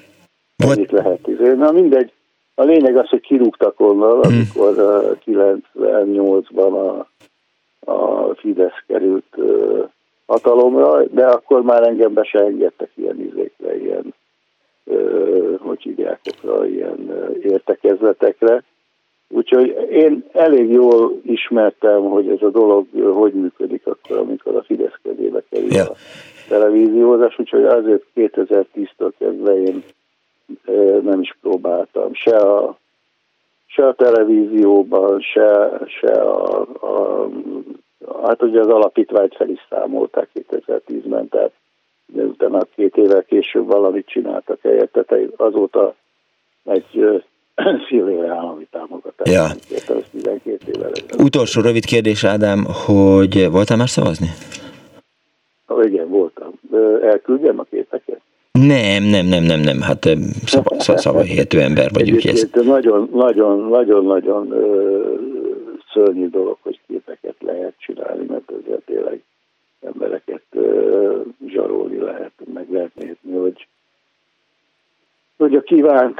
ennyit lehet. Izé. Na mindegy, a lényeg az, hogy kirúgtak onnan, mhm. amikor uh, 98-ban a, a Fidesz került uh, hatalomra, de akkor már engem be se engedtek ilyen izékre, ilyen, ö, hogy hívják ilyen értekezletekre. Úgyhogy én elég jól ismertem, hogy ez a dolog hogy működik akkor, amikor a Fidesz kezébe kerül yeah. a televíziózás, úgyhogy azért 2010-től kezdve én nem is próbáltam se a, se a televízióban, se, se a, a Hát ugye az alapítványt fel is számolták 2010-ben, tehát utána két évvel később valamit csináltak helyette, tehát azóta egy fél éve állami támogatás. Ja. 12 évvel Utolsó rövid kérdés, Ádám, hogy voltál már szavazni? elküldjem a képeket? Nem, nem, nem, nem, nem, hát szavahihető ember vagyunk. Ez. Nagyon, nagyon, nagyon, nagyon szörnyű dolog, hogy képeket lehet csinálni, mert ezzel tényleg embereket zsarolni lehet, meg lehet nézni, hogy hogy a kívánt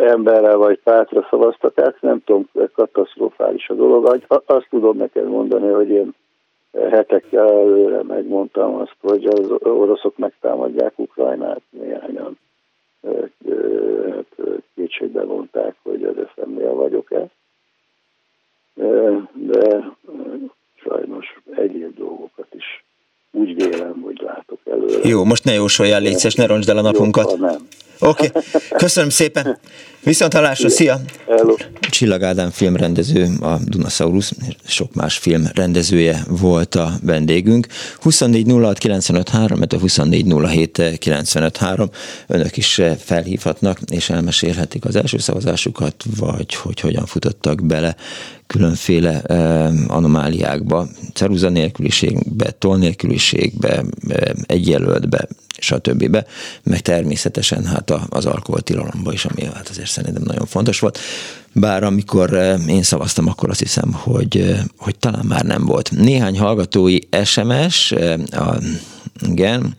emberre vagy pártra szavaztak át, nem tudom, katasztrofális a dolog. Azt tudom neked mondani, hogy én hetekkel előre megmondtam azt, hogy az oroszok megtámadják Ukrajnát, néhányan hát, kétségbe vonták, hogy az eszemnél vagyok-e. De sajnos egyéb dolgokat is úgy vélem, hogy látok előre. Jó, most ne jósoljál, légy ne roncsd el a napunkat. Oké, okay. köszönöm szépen. Viszont hallásra, szia! Hello. Csillag Ádám filmrendező, a Dunasaurus, sok más film rendezője volt a vendégünk. 24 06 95 3, 24 07 95 3. Önök is felhívhatnak, és elmesélhetik az első szavazásukat, vagy hogy hogyan futottak bele különféle eh, anomáliákba, ceruza nélküliségbe, toll nélküliségbe, eh, egyjelöltbe, stb. Meg természetesen hát az alkoholtilalomba is, ami hát azért szerintem nagyon fontos volt. Bár amikor eh, én szavaztam, akkor azt hiszem, hogy, eh, hogy talán már nem volt. Néhány hallgatói SMS, eh, a, igen,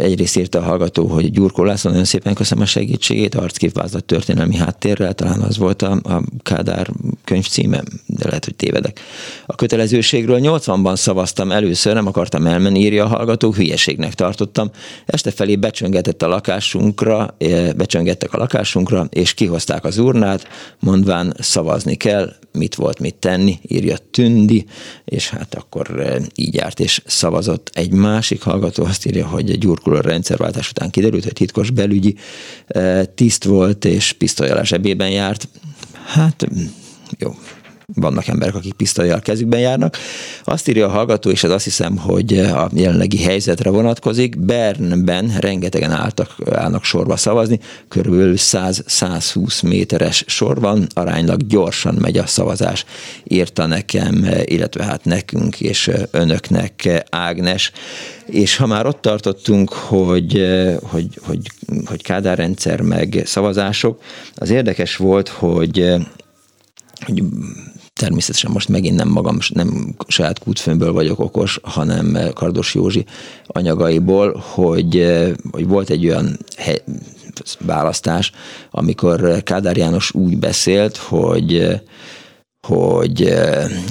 Egyrészt írta a hallgató, hogy Gyurkó László, nagyon szépen köszönöm a segítségét, arcképvázlat történelmi háttérrel, talán az volt a, a Kádár könyv címe, de lehet, hogy tévedek. A kötelezőségről 80-ban szavaztam először, nem akartam elmenni, írja a hallgató, hülyeségnek tartottam. Este felé becsöngetett a lakásunkra, becsöngettek a lakásunkra, és kihozták az urnát, mondván szavazni kell, mit volt mit tenni, írja Tündi, és hát akkor így járt és szavazott. Egy másik hallgató azt írja, hogy egy gyurkuló rendszerváltás után kiderült, hogy titkos belügyi tiszt volt, és pisztolyal zsebében járt. Hát jó, vannak emberek, akik pisztolyjal kezükben járnak. Azt írja a hallgató, és ez azt hiszem, hogy a jelenlegi helyzetre vonatkozik. Bernben rengetegen álltak, állnak sorba szavazni, körülbelül 100-120 méteres sor van, aránylag gyorsan megy a szavazás, írta nekem, illetve hát nekünk és önöknek Ágnes. És ha már ott tartottunk, hogy, hogy, hogy, hogy kádárrendszer meg szavazások, az érdekes volt, hogy hogy természetesen most megint nem magam, nem saját kútfőnből vagyok okos, hanem Kardos Józsi anyagaiból, hogy, hogy volt egy olyan hely, választás, amikor Kádár János úgy beszélt, hogy hogy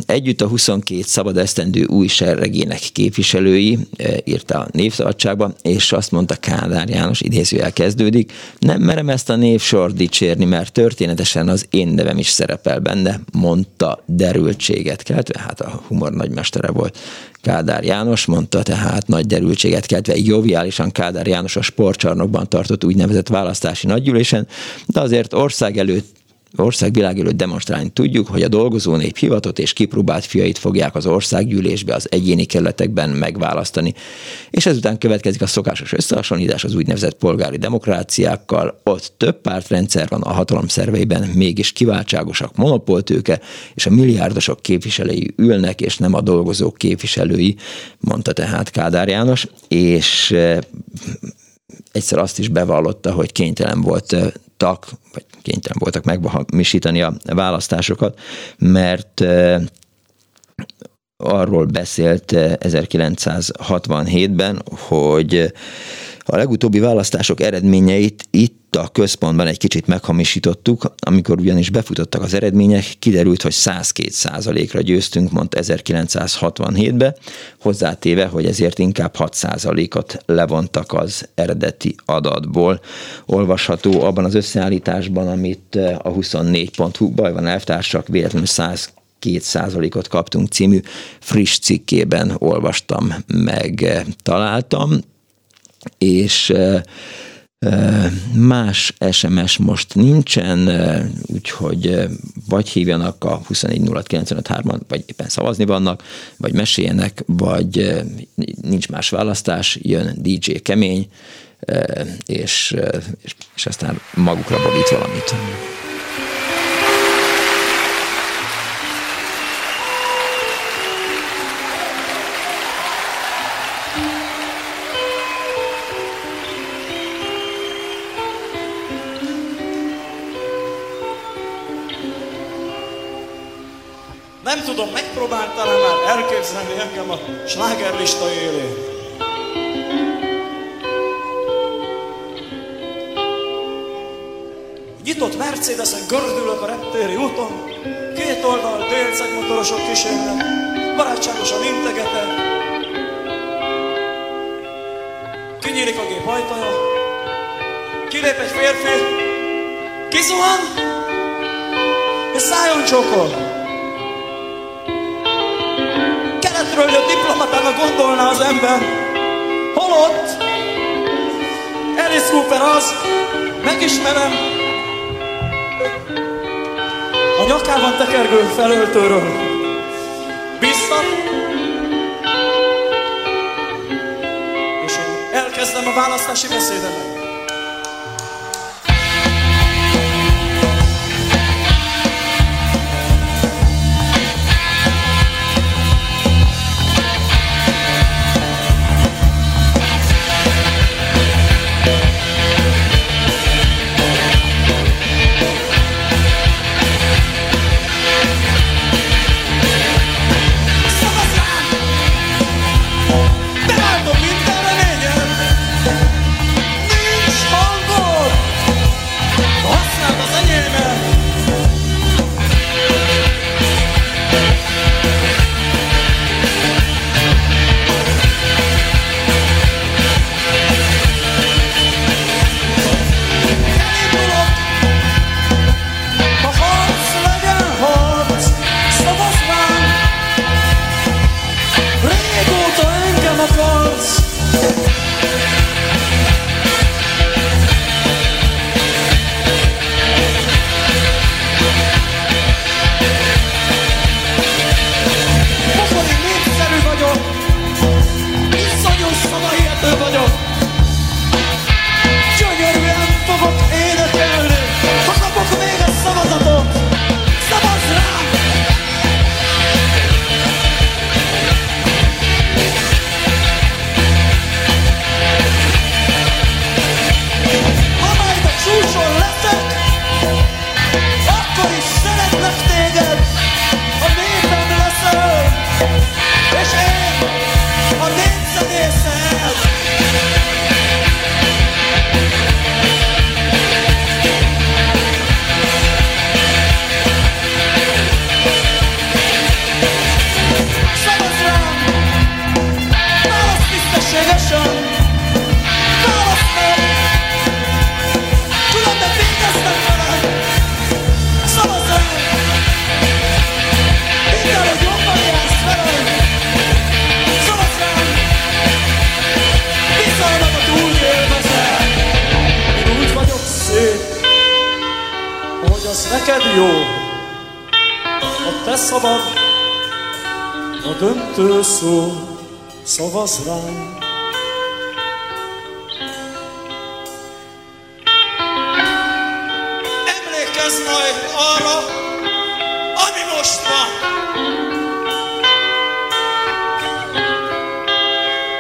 együtt a 22 szabad esztendő új serregének képviselői írta a névszabadságba, és azt mondta Kádár János, idézőjel kezdődik, nem merem ezt a névsor dicsérni, mert történetesen az én nevem is szerepel benne, mondta derültséget keltve, hát a humor nagymestere volt. Kádár János, mondta tehát nagy derültséget keltve, joviálisan Kádár János a sportcsarnokban tartott úgynevezett választási nagygyűlésen, de azért ország előtt országvilág előtt demonstrálni tudjuk, hogy a dolgozó nép hivatott és kipróbált fiait fogják az országgyűlésbe az egyéni kerületekben megválasztani. És ezután következik a szokásos összehasonlítás az úgynevezett polgári demokráciákkal. Ott több pártrendszer van a hatalom szerveiben, mégis kiváltságosak monopoltőke, és a milliárdosok képviselői ülnek, és nem a dolgozók képviselői, mondta tehát Kádár János, és eh, egyszer azt is bevallotta, hogy kénytelen volt tak, vagy kénytelen voltak meghamisítani a választásokat, mert arról beszélt 1967-ben, hogy a legutóbbi választások eredményeit itt a központban egy kicsit meghamisítottuk, amikor ugyanis befutottak az eredmények, kiderült, hogy 102 százalékra győztünk, mondta 1967-ben, hozzátéve, hogy ezért inkább 6 százalékot levontak az eredeti adatból. Olvasható abban az összeállításban, amit a 24.hu bajvan elvtársak véletlenül 100 százalékot kaptunk című friss cikkében olvastam meg, találtam és Más SMS most nincsen, úgyhogy vagy hívjanak a 240 vagy éppen szavazni vannak, vagy meséljenek, vagy nincs más választás, jön DJ Kemény, és, és aztán magukra borít valamit. Nem tudom, megpróbáltál már elképzelni engem a slágerlista élén. Nyitott Mercedes-en gördülök a reptéri úton, két oldal délceg motorosok kísérnek, barátságosan integetek. Kinyílik a gép ajtaja, kilép egy férfi, kizuhan, és szájon csokol. Keletről jött diplomatának gondolná az ember. Holott Alice Cooper az, megismerem, a nyakában tekergő felöltőről. Biztat, és én elkezdem a választási beszédemet.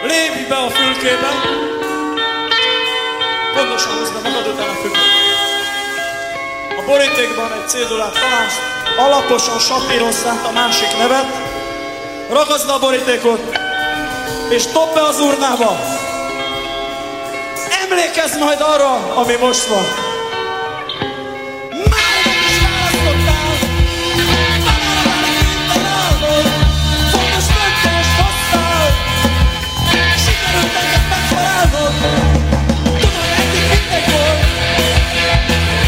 Lépj be a fülkébe, pontosan húzd be magad után a fülkébe. A borítékban egy cédulát találsz, alaposan sapírozzát a másik nevet, ragaszd a borítékot, és dob be az urnába. Emlékezz majd arra, ami most van.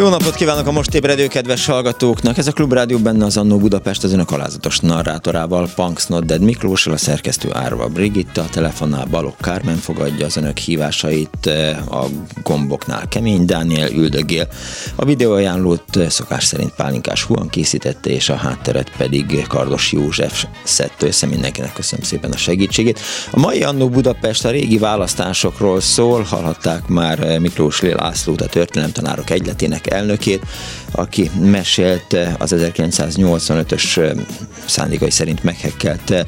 Jó napot kívánok a most ébredő kedves hallgatóknak! Ez a Klubrádió benne az Annó Budapest az önök alázatos narrátorával, Punks Not Dead Miklóssal, a szerkesztő Árva Brigitta, a telefonnál Balok Kármen fogadja az önök hívásait, eh, a gomboknál Kemény Dániel üldögél. A videóajánlót eh, szokás szerint Pálinkás Huan készítette, és a hátteret pedig Kardos József szedte össze. Mindenkinek köszönöm szépen a segítségét. A mai Annó Budapest a régi választásokról szól, hallhatták már eh, Miklós Lászlót, a történelemtanárok egyletének elnökét, aki mesélt az 1985-ös szándékai szerint meghekkelt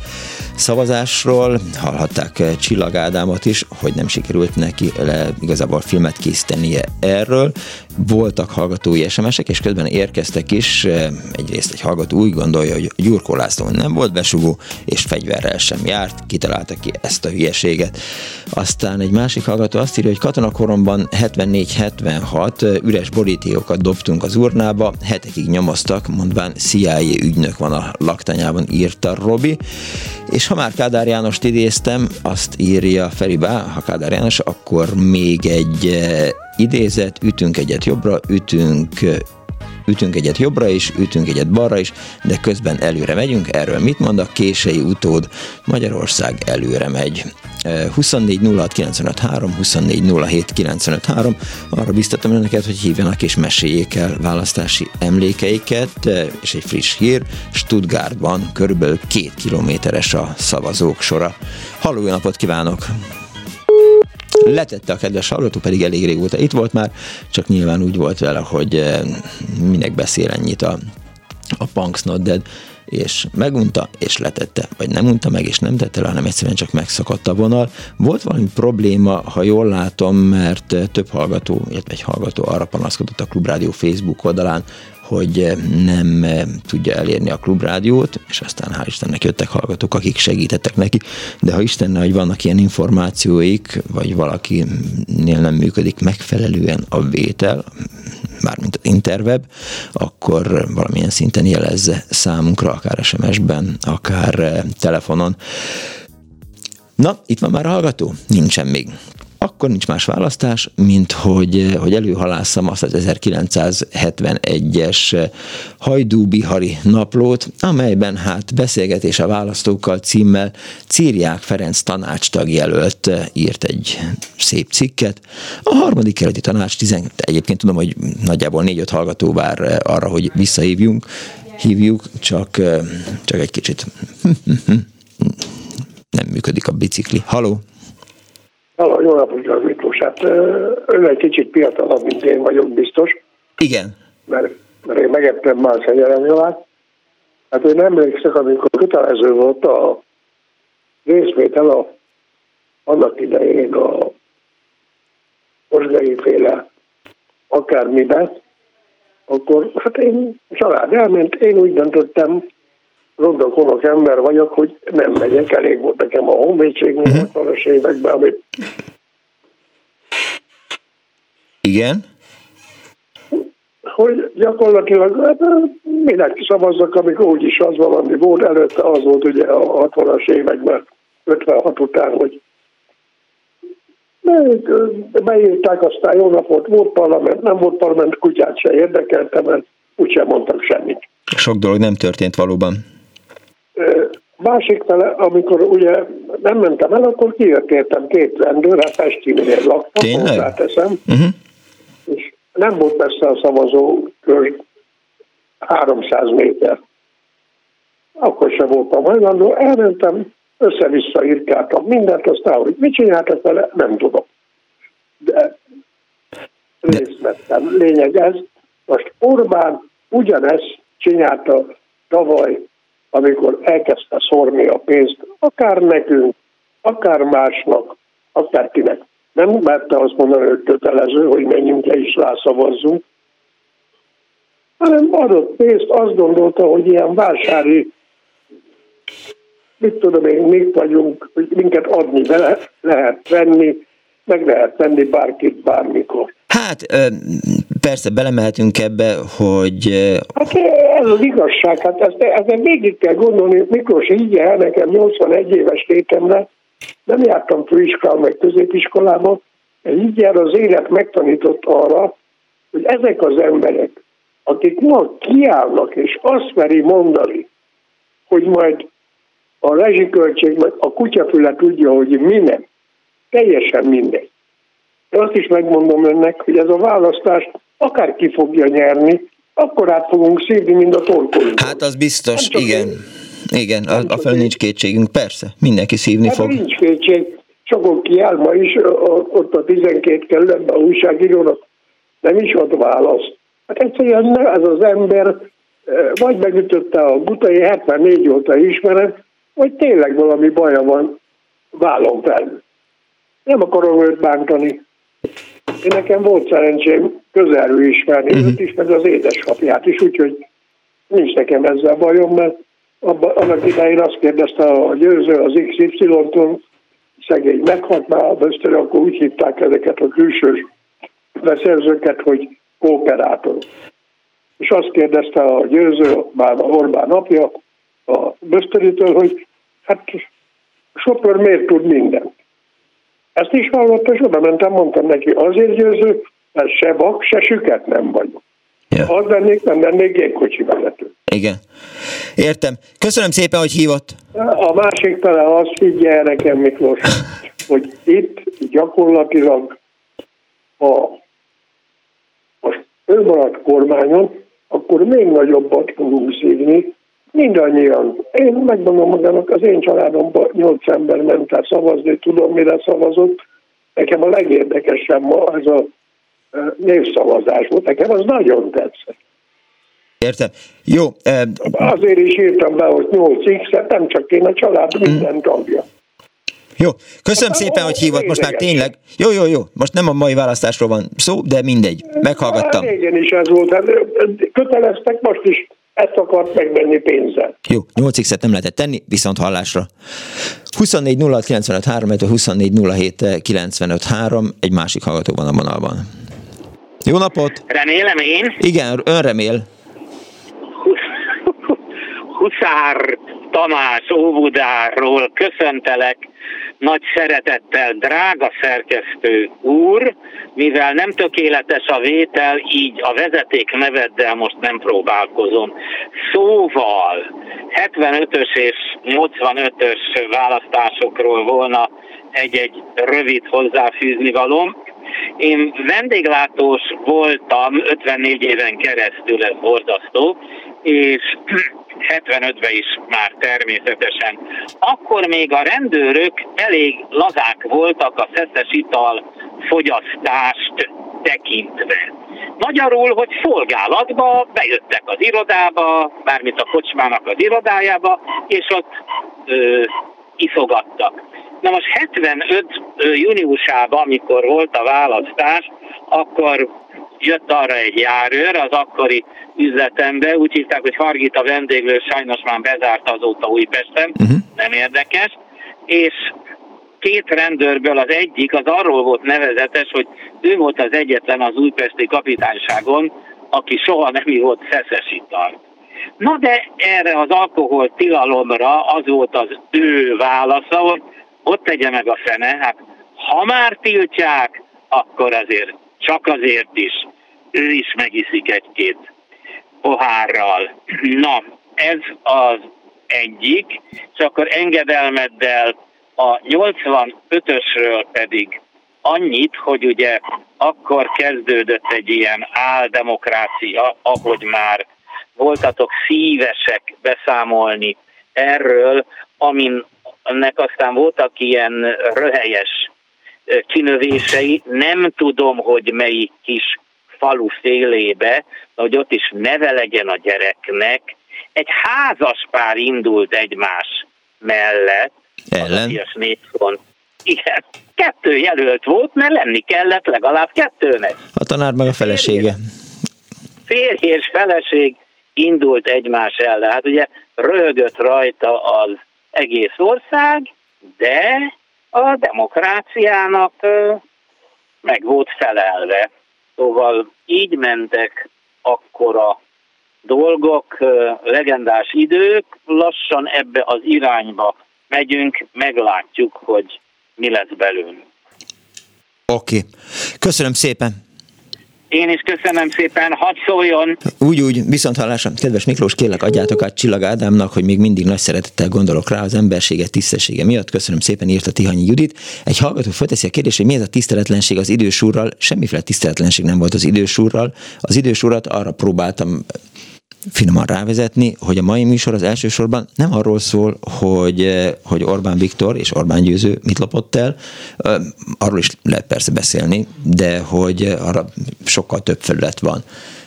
szavazásról. Hallhatták Csillag Ádámot is, hogy nem sikerült neki le, igazából filmet készítenie erről. Voltak hallgatói SMS-ek, és közben érkeztek is. Egyrészt egy hallgató úgy gondolja, hogy Gyurkó László nem volt besugó, és fegyverrel sem járt, kitalálta ki ezt a hülyeséget. Aztán egy másik hallgató azt írja, hogy katonakoromban 74-76 üres borítékokat dobtunk az urnába, hetekig nyomoztak, mondván CIA ügynök van a laktanyában, írta Robi, és ha már Kádár Jánost idéztem, azt írja Feribá, ha Kádár János, akkor még egy idézet, ütünk egyet jobbra, ütünk ütünk egyet jobbra is, ütünk egyet balra is, de közben előre megyünk. Erről mit mond a kései utód? Magyarország előre megy. 24 06 953, 24 07 953. Arra biztatom önöket, hogy hívjanak és meséljék el választási emlékeiket, és egy friss hír, Stuttgartban körülbelül két kilométeres a szavazók sora. Halló, napot kívánok! Letette a kedves hallgató, pedig elég régóta itt volt már, csak nyilván úgy volt vele, hogy eh, minek beszél ennyit a, a Punks Not Dead, és megunta, és letette, vagy nem unta meg, és nem tette le, hanem egyszerűen csak megszakadt a vonal. Volt valami probléma, ha jól látom, mert eh, több hallgató, illetve egy hallgató arra panaszkodott a Klubrádió Facebook oldalán, hogy eh, nem eh, tudja elérni a klubrádiót, és aztán hál' Istennek jöttek hallgatók, akik segítettek neki, de ha Istenne, hogy vannak ilyen információik, vagy valakinél nem működik megfelelően a vétel, mármint az interweb, akkor valamilyen szinten jelezze számunkra, akár SMS-ben, akár eh, telefonon. Na, itt van már a hallgató? Nincsen még akkor nincs más választás, mint hogy, hogy előhalásszam azt az 1971-es Hajdú-Bihari naplót, amelyben hát beszélgetés a választókkal címmel Círják Ferenc tanácstag jelölt írt egy szép cikket. A harmadik keleti tanács, tizen, egyébként tudom, hogy nagyjából négy-öt hallgató vár arra, hogy visszahívjunk, hívjuk, csak, csak egy kicsit nem működik a bicikli. Haló? Halló, jó napot, az Miklós. Hát ön egy kicsit fiatalabb, mint én vagyok biztos. Igen. Mert, mert én megettem már fegyelem Hát én emlékszek, amikor kötelező volt a részvétel a, annak idején a mosgai féle akármiben, akkor hát én család elment, én úgy döntöttem, rondokolok ember vagyok, hogy nem megyek, elég volt nekem a honvédség uh-huh. 80-as években, amit igen? Hogy gyakorlatilag hát, minek szavazzak, amikor úgyis az valami volt, előtte az volt ugye a 60-as években, 56 után, hogy beírták, aztán jó napot, volt parlament, nem volt parlament, kutyát se érdekelte, mert úgysem mondtak semmit. Sok dolog nem történt valóban. Másik fele, amikor ugye nem mentem el, akkor kijöttértem két rendőr, hát Pestinél laktam, hozzáteszem, uh-huh. és nem volt messze a szavazó kör 300 méter. Akkor sem voltam hajlandó, elmentem, össze-vissza írkáltam mindent, aztán, hogy mit csináltak vele, nem tudom. De részt vettem. Lényeg ez, most Orbán ugyanezt csinálta tavaly amikor elkezdte szórni a pénzt, akár nekünk, akár másnak, akár kinek. Nem merte azt mondani, hogy kötelező, hogy menjünk le és rászavazzunk, hanem adott pénzt, azt gondolta, hogy ilyen vásári, mit tudom én, még vagyunk, hogy minket adni be lehet venni, meg lehet venni bárkit bármikor. Hát persze belemehetünk ebbe, hogy... Hát ez az igazság, hát ezt, ezt végig kell gondolni, Miklós így el nekem 81 éves létemre, nem jártam főiskolában, meg középiskolában, így jár az élet megtanított arra, hogy ezek az emberek, akik ma kiállnak és azt meri mondani, hogy majd a rezsiköltség, meg a kutyafüle tudja, hogy mi nem. Teljesen mindegy. De azt is megmondom önnek, hogy ez a választást akár ki fogja nyerni, akkor át fogunk szívni, mint a torkolunk. Hát az biztos, igen. Én. Igen, a, a fel nincs kétségünk, persze, mindenki szívni hát fog. nincs kétség, csak kiáll ma is, ott a 12 kerületben a újságírónak nem is ad választ. Hát egyszerűen ez az ember vagy megütötte a butai 74 óta ismeret, vagy tényleg valami baja van vállon fel. Nem akarom őt bántani. Én nekem volt szerencsém közelről ismerni uh-huh. őt is, meg az édesapját is, úgyhogy nincs nekem ezzel bajom, mert abban, annak idején azt kérdezte a győző az XY-tól, szegény meghalt már a böztől, akkor úgy hívták ezeket a külsős beszerzőket, hogy kooperátor. És azt kérdezte a győző, már a Orbán apja, a Bösztöritől, hogy hát a sofőr miért tud mindent. Ezt is hallottam, és oda mentem, mondtam neki, azért győző, mert se vak, se süket nem vagyok. Ja. Az lennék, nem lennék gépkocsi vezető. Igen. Értem. Köszönöm szépen, hogy hívott. A másik tele azt figyelj nekem, Miklós, hogy itt gyakorlatilag a most ő maradt kormányon, akkor még nagyobbat fogunk szívni, mindannyian. Én megmondom magának, az én családomban nyolc ember ment el szavazni, tudom, mire szavazott. Nekem a legérdekesebb ma ez a névszavazás volt. Nekem az nagyon tetszett. Értem. Jó. Eh, Azért is írtam be, hogy 8x, nem csak én, a család minden tagja. Jó, köszönöm hát, szépen, hogy hívott, most már tényleg. Jó, jó, jó, most nem a mai választásról van szó, de mindegy, meghallgattam. Hát, régen is ez volt, hát, köteleztek, most is ezt akart megvenni pénzzel. Jó, 8 x nem lehetett tenni, viszont hallásra. 24 06 95 3, 24 07 95 3, egy másik hallgató van a vonalban. Jó napot! Remélem én. Igen, ön remél. Huszár Tamás Óbudáról köszöntelek nagy szeretettel, drága szerkesztő úr, mivel nem tökéletes a vétel, így a vezeték neveddel most nem próbálkozom. Szóval 75-ös és 85-ös választásokról volna egy-egy rövid hozzáfűzni valóm. Én vendéglátós voltam 54 éven keresztül, ez borzasztó, és 75-ben is már természetesen. Akkor még a rendőrök elég lazák voltak a szeszes ital fogyasztást tekintve. Magyarul, hogy szolgálatba bejöttek az irodába, bármint a kocsmának az irodájába, és ott ö, iszogattak. Na most 75 júniusában, amikor volt a választás, akkor jött arra egy járőr az akkori üzletembe, úgy hívták, hogy Hargita vendéglő, sajnos már bezárt azóta Újpesten, uh-huh. nem érdekes, és két rendőrből az egyik az arról volt nevezetes, hogy ő volt az egyetlen az újpesti kapitányságon, aki soha nem ivott szeszes italt. Na de erre az alkohol tilalomra az volt az ő válasza, hogy ott tegye meg a fene, hát ha már tiltják, akkor azért csak azért is ő is megiszik egy-két pohárral. Na, ez az egyik, és akkor engedelmeddel a 85-ösről pedig annyit, hogy ugye akkor kezdődött egy ilyen áldemokrácia, ahogy már voltatok szívesek beszámolni erről, amin ennek aztán voltak ilyen röhelyes kinövései, nem tudom, hogy melyik kis falu félébe, hogy ott is neve legyen a gyereknek. Egy házas pár indult egymás mellett, ellen. A Igen, kettő kettő jelölt volt, mert lenni kellett legalább kettőnek. A tanár meg a felesége. Férj és feleség indult egymás ellen. Hát ugye röhögött rajta az egész ország, de a demokráciának meg volt felelve. Szóval így mentek akkora dolgok, legendás idők, lassan ebbe az irányba megyünk, meglátjuk, hogy mi lesz belőlünk. Oké. Okay. Köszönöm szépen. Én is köszönöm szépen, hadd szóljon! Úgy, úgy, viszont hallásra. Kedves Miklós, kérlek adjátok át Csillag Ádámnak, hogy még mindig nagy szeretettel gondolok rá az embersége, tisztessége miatt. Köszönöm szépen, írta Tihanyi Judit. Egy hallgató felteszi a kérdést, hogy mi ez a tiszteletlenség az idős úrral. Semmiféle tiszteletlenség nem volt az idős úrral. Az idős arra próbáltam finoman rávezetni, hogy a mai műsor az elsősorban nem arról szól, hogy, eh, hogy Orbán Viktor és Orbán Győző mit lopott el, arról is lehet persze beszélni, de hogy arra sokkal több felület van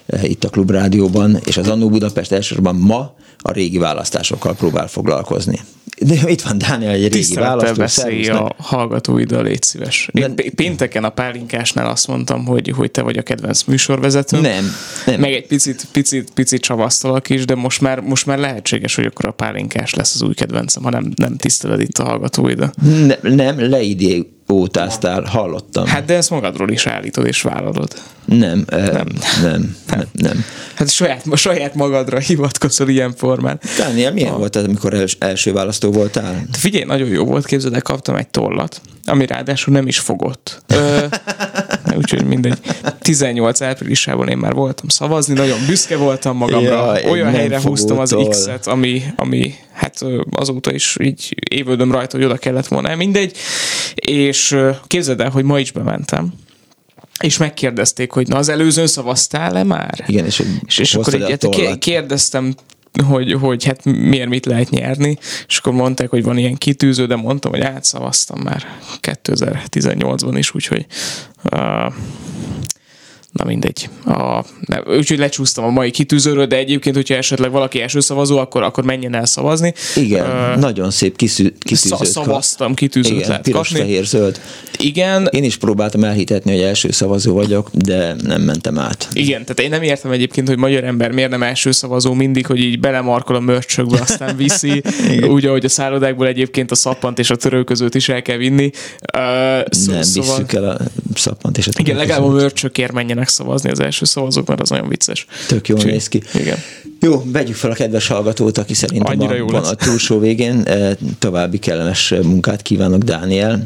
eh, itt a Klubrádióban, és az Annó Budapest elsősorban ma a régi választásokkal próbál foglalkozni. De itt van Dániel, egy régi választó. beszélj a hallgatóiddal, légy szíves. Én De... pénteken a pálinkásnál azt mondtam, hogy, hogy te vagy a kedvenc műsorvezető. Nem, nem. Meg egy picit, picit, picit csavasztalak is, de most már, most már lehetséges, hogy akkor a pálinkás lesz az új kedvencem, ha nem, nem tiszteled itt a hallgatóidat. Ne, nem, leidé ótáztál, hallottam. Hát de ezt magadról is állítod és vállalod. Nem, nem, nem, nem, nem. nem. Hát saját, saját magadra hivatkozol ilyen formán. Dániel, milyen a... volt ez, amikor els, első választó voltál? Figyelj, nagyon jó volt, képzeld el, kaptam egy tollat, ami ráadásul nem is fogott. Ö, úgyhogy mindegy. 18 áprilisában én már voltam szavazni, nagyon büszke voltam magamra. Ja, Olyan helyre húztam az X-et, ami, ami hát azóta is így évődöm rajta, hogy oda kellett volna, mindegy. És képzeld el, hogy ma is bementem és megkérdezték, hogy na az előzőn szavaztál-e már? Igen, és, és, és akkor így hát kérdeztem hogy, hogy hát miért mit lehet nyerni, és akkor mondták, hogy van ilyen kitűző, de mondtam, hogy átszavaztam már 2018-ban is, úgyhogy uh, Na mindegy. A, ne, úgyhogy lecsúsztam a mai kitűzőről, de egyébként, hogyha esetleg valaki első szavazó, akkor, akkor menjen el szavazni. Igen, uh, nagyon szép kiszű, kitűzőt. Szavaztam, kitűzőt Igen, lehet piros, kapni. fehér, zöld. Igen. Én is próbáltam elhitetni, hogy első szavazó vagyok, de nem mentem át. Igen, tehát én nem értem egyébként, hogy magyar ember miért nem első szavazó mindig, hogy így belemarkol a mörcsökbe, aztán viszi, úgy, ahogy a szállodákból egyébként a szappant és a törölközőt is el kell vinni. Uh, szó, nem, szóval... visszük el a szappant és a Igen, legalább a mörcsökért menjenek menjenek szavazni az első szavazók, mert az nagyon vicces. Tök jól néz ki. Igen. Jó, vegyük fel a kedves hallgatót, aki szerintem Annyira jó van lesz. a túlsó végén. E, további kellemes munkát kívánok, Dániel.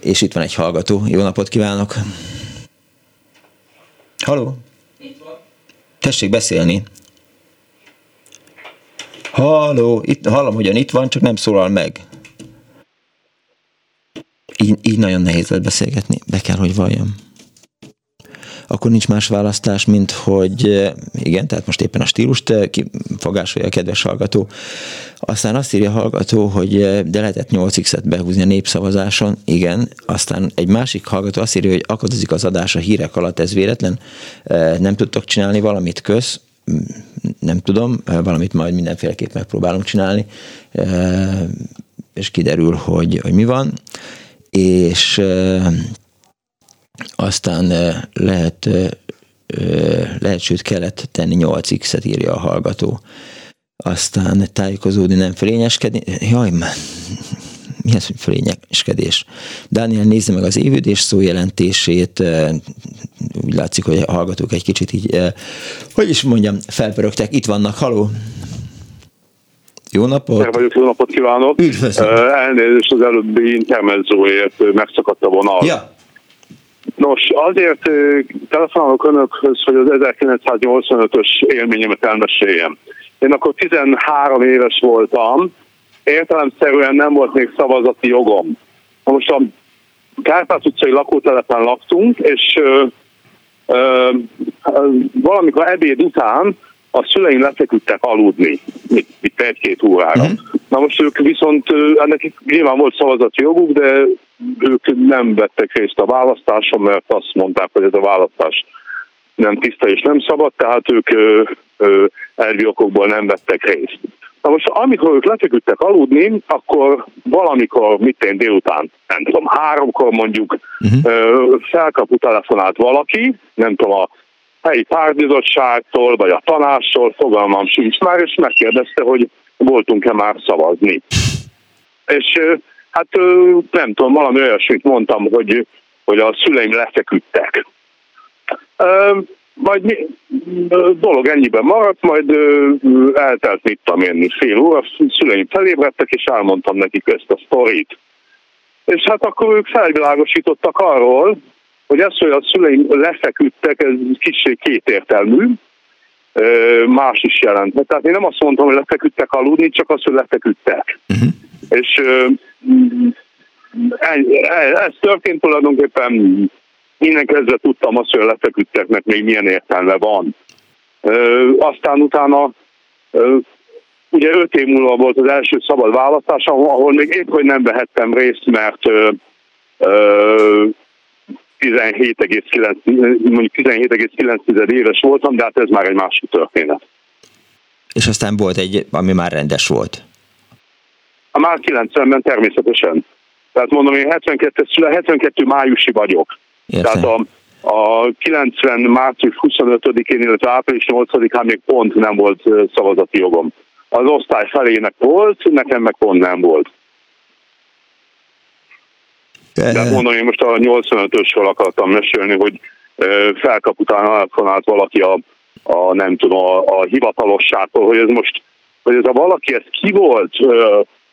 És itt van egy hallgató. Jó napot kívánok! Haló? Itt van. Tessék beszélni. Halló, itt, hallom, hogy itt van, csak nem szólal meg. Így, így nagyon nehéz lehet beszélgetni, be kell, hogy valljam akkor nincs más választás, mint hogy eh, igen, tehát most éppen a stílust eh, kifogásolja a kedves hallgató. Aztán azt írja a hallgató, hogy eh, de lehetett 8x-et behúzni a népszavazáson, igen. Aztán egy másik hallgató azt írja, hogy akadozik az adás a hírek alatt, ez véletlen. Nem tudtok csinálni valamit köz, mm, nem tudom, valamit majd mindenféleképp megpróbálunk csinálni, és kiderül, hogy, hogy mi van. És aztán lehet, lehet, sőt kellett tenni 8x-et, írja a hallgató. Aztán tájékozódni, nem fölényeskedni. Jaj, már mi az, hogy fölényeskedés? Dániel nézze meg az évüdés szójelentését, úgy látszik, hogy a hallgatók egy kicsit így, hogy is mondjam, felpörögtek. Itt vannak, haló! Jó napot! Én vagyok, jó napot kívánok! Üdvözlöm! Elnézést az előbbi intermezzoért megszakadt a vonal. Ja, Nos, azért telefonálok önökhöz, hogy az 1985-ös élményemet elmeséljem. Én akkor 13 éves voltam, értelemszerűen nem volt még szavazati jogom. Most a Kárpát utcai lakótelepen laktunk, és ö, ö, valamikor ebéd után a szüleim lefeküdtek aludni, itt, egy-két órára. Uh-huh. Na most ők viszont, ennek nyilván volt szavazati joguk, de ők nem vettek részt a választáson, mert azt mondták, hogy ez a választás nem tiszta és nem szabad, tehát ők elvi okokból nem vettek részt. Na most amikor ők lefeküdtek aludni, akkor valamikor, mit én délután, nem tudom, háromkor mondjuk uh-huh. felkapu telefonált valaki, nem tudom, a helyi párbizottságtól, vagy a tanástól, fogalmam sincs már, és megkérdezte, hogy voltunk-e már szavazni. És hát nem tudom, valami olyasmit mondtam, hogy, hogy a szüleim lefeküdtek. Majd mi, dolog ennyiben maradt, majd eltelt mit tudom én, fél óra, szüleim felébredtek, és elmondtam nekik ezt a sztorit. És hát akkor ők felvilágosítottak arról, hogy ez, hogy a szüleim lefeküdtek, ez kicsit kétértelmű, más is jelent. Tehát én nem azt mondtam, hogy lefeküdtek aludni, csak azt, hogy lefeküdtek. Uh-huh. És ez történt tulajdonképpen innen kezdve tudtam azt, hogy lefeküdteknek még milyen értelme van. Aztán utána ugye öt év múlva volt az első szabad választás, ahol még épp, hogy nem vehettem részt, mert 17,9, mondjuk 17,9 éves voltam, de hát ez már egy másik történet. És aztán volt egy, ami már rendes volt. A már 90-ben természetesen. Tehát mondom, én 72, 72 májusi vagyok. Értem. Tehát a, a 90. március 25-én, illetve április 8-án még pont nem volt szavazati jogom. Az osztály felének volt, nekem meg pont nem volt. De mondom, én most a 85-ösről akartam mesélni, hogy felkapután telefonált valaki a, a nem tudom, a, a hivatalosságtól, hogy ez most, hogy ez a valaki, ez ki volt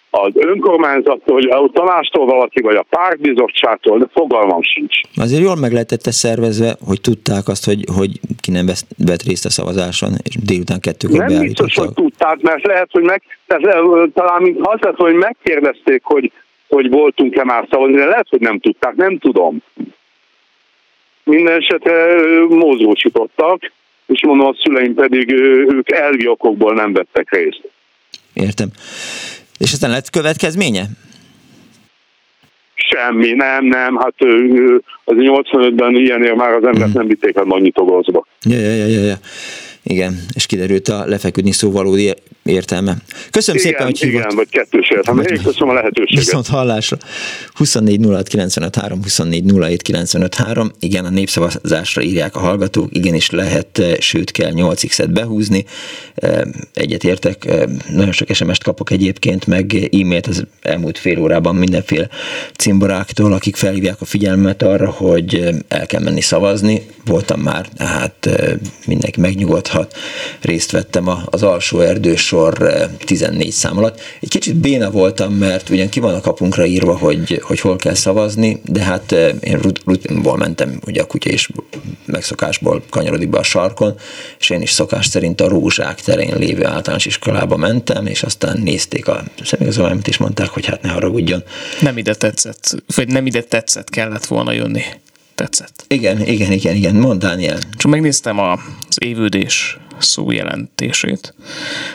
az önkormányzattól, vagy a tanástól valaki, vagy a pártbizottságtól, de fogalmam sincs. Azért jól meg lehetett szervezve, hogy tudták azt, hogy, hogy ki nem vett részt a szavazáson, és délután kettőkor Nem biztos, hogy tudták, mert lehet, hogy meg, tehát, talán az lehet, hogy megkérdezték, hogy hogy voltunk-e már szavazni, de lehet, hogy nem tudták, nem tudom. Minden esetre mozgósítottak, és mondom, a szüleim pedig ők elvi okokból nem vettek részt. Értem. És aztán lett következménye? Semmi, nem, nem, hát az 85-ben ilyenért már az embert mm. nem vitték el nagy Ja, ja, ja, ja. Igen, és kiderült a lefeküdni szó valódi értelme. Köszönöm igen, szépen, hogy hívott. Igen, vagy kettős értelme. Én köszönöm a lehetőséget. Viszont hallásra. 24 06 24 Igen, a népszavazásra írják a hallgatók. Igenis lehet, eh, sőt kell 8x-et behúzni. Eh, egyet értek. Eh, nagyon sok SMS-t kapok egyébként, meg e-mailt az elmúlt fél órában mindenféle cimboráktól, akik felhívják a figyelmet arra, hogy el kell menni szavazni. Voltam már, hát mindenki megnyugodhat. Részt vettem az alsó erdős sor 14 eh, szám alatt. Egy kicsit béna voltam, mert ugyan ki van a kapunkra írva, hogy, hogy hol kell szavazni, de hát eh, én rutinból mentem, ugye a kutya is megszokásból kanyarodik be a sarkon, és én is szokás szerint a Rózsák terén lévő általános iskolába mentem, és aztán nézték a személyigazolványt, és mondták, hogy hát ne haragudjon. Nem ide tetszett, vagy nem ide tetszett kellett volna jönni tetszett. Igen, igen, igen, igen. Mondd, Dániel. Csak megnéztem a, az évődés szó jelentését.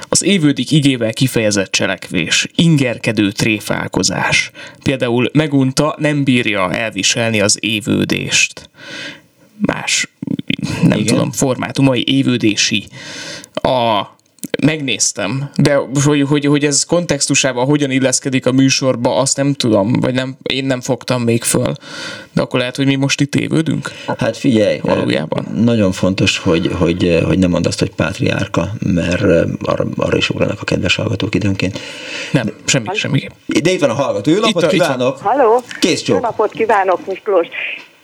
Az évődik igével kifejezett cselekvés, ingerkedő tréfálkozás. Például megunta nem bírja elviselni az évődést. Más, nem Igen. tudom, formátumai évődési. A megnéztem, de hogy, hogy, hogy ez kontextusában hogyan illeszkedik a műsorba, azt nem tudom, vagy nem, én nem fogtam még föl. De akkor lehet, hogy mi most itt évődünk? Hát figyelj, valójában. Nagyon fontos, hogy, hogy, hogy nem mondd azt, hogy pátriárka, mert arra, arra is ugranak a kedves hallgatók időnként. Nem, semmi, semmi. De itt van a hallgató. Jó napot itt kívánok! Halló! Kész Jó napot kívánok, Miklós!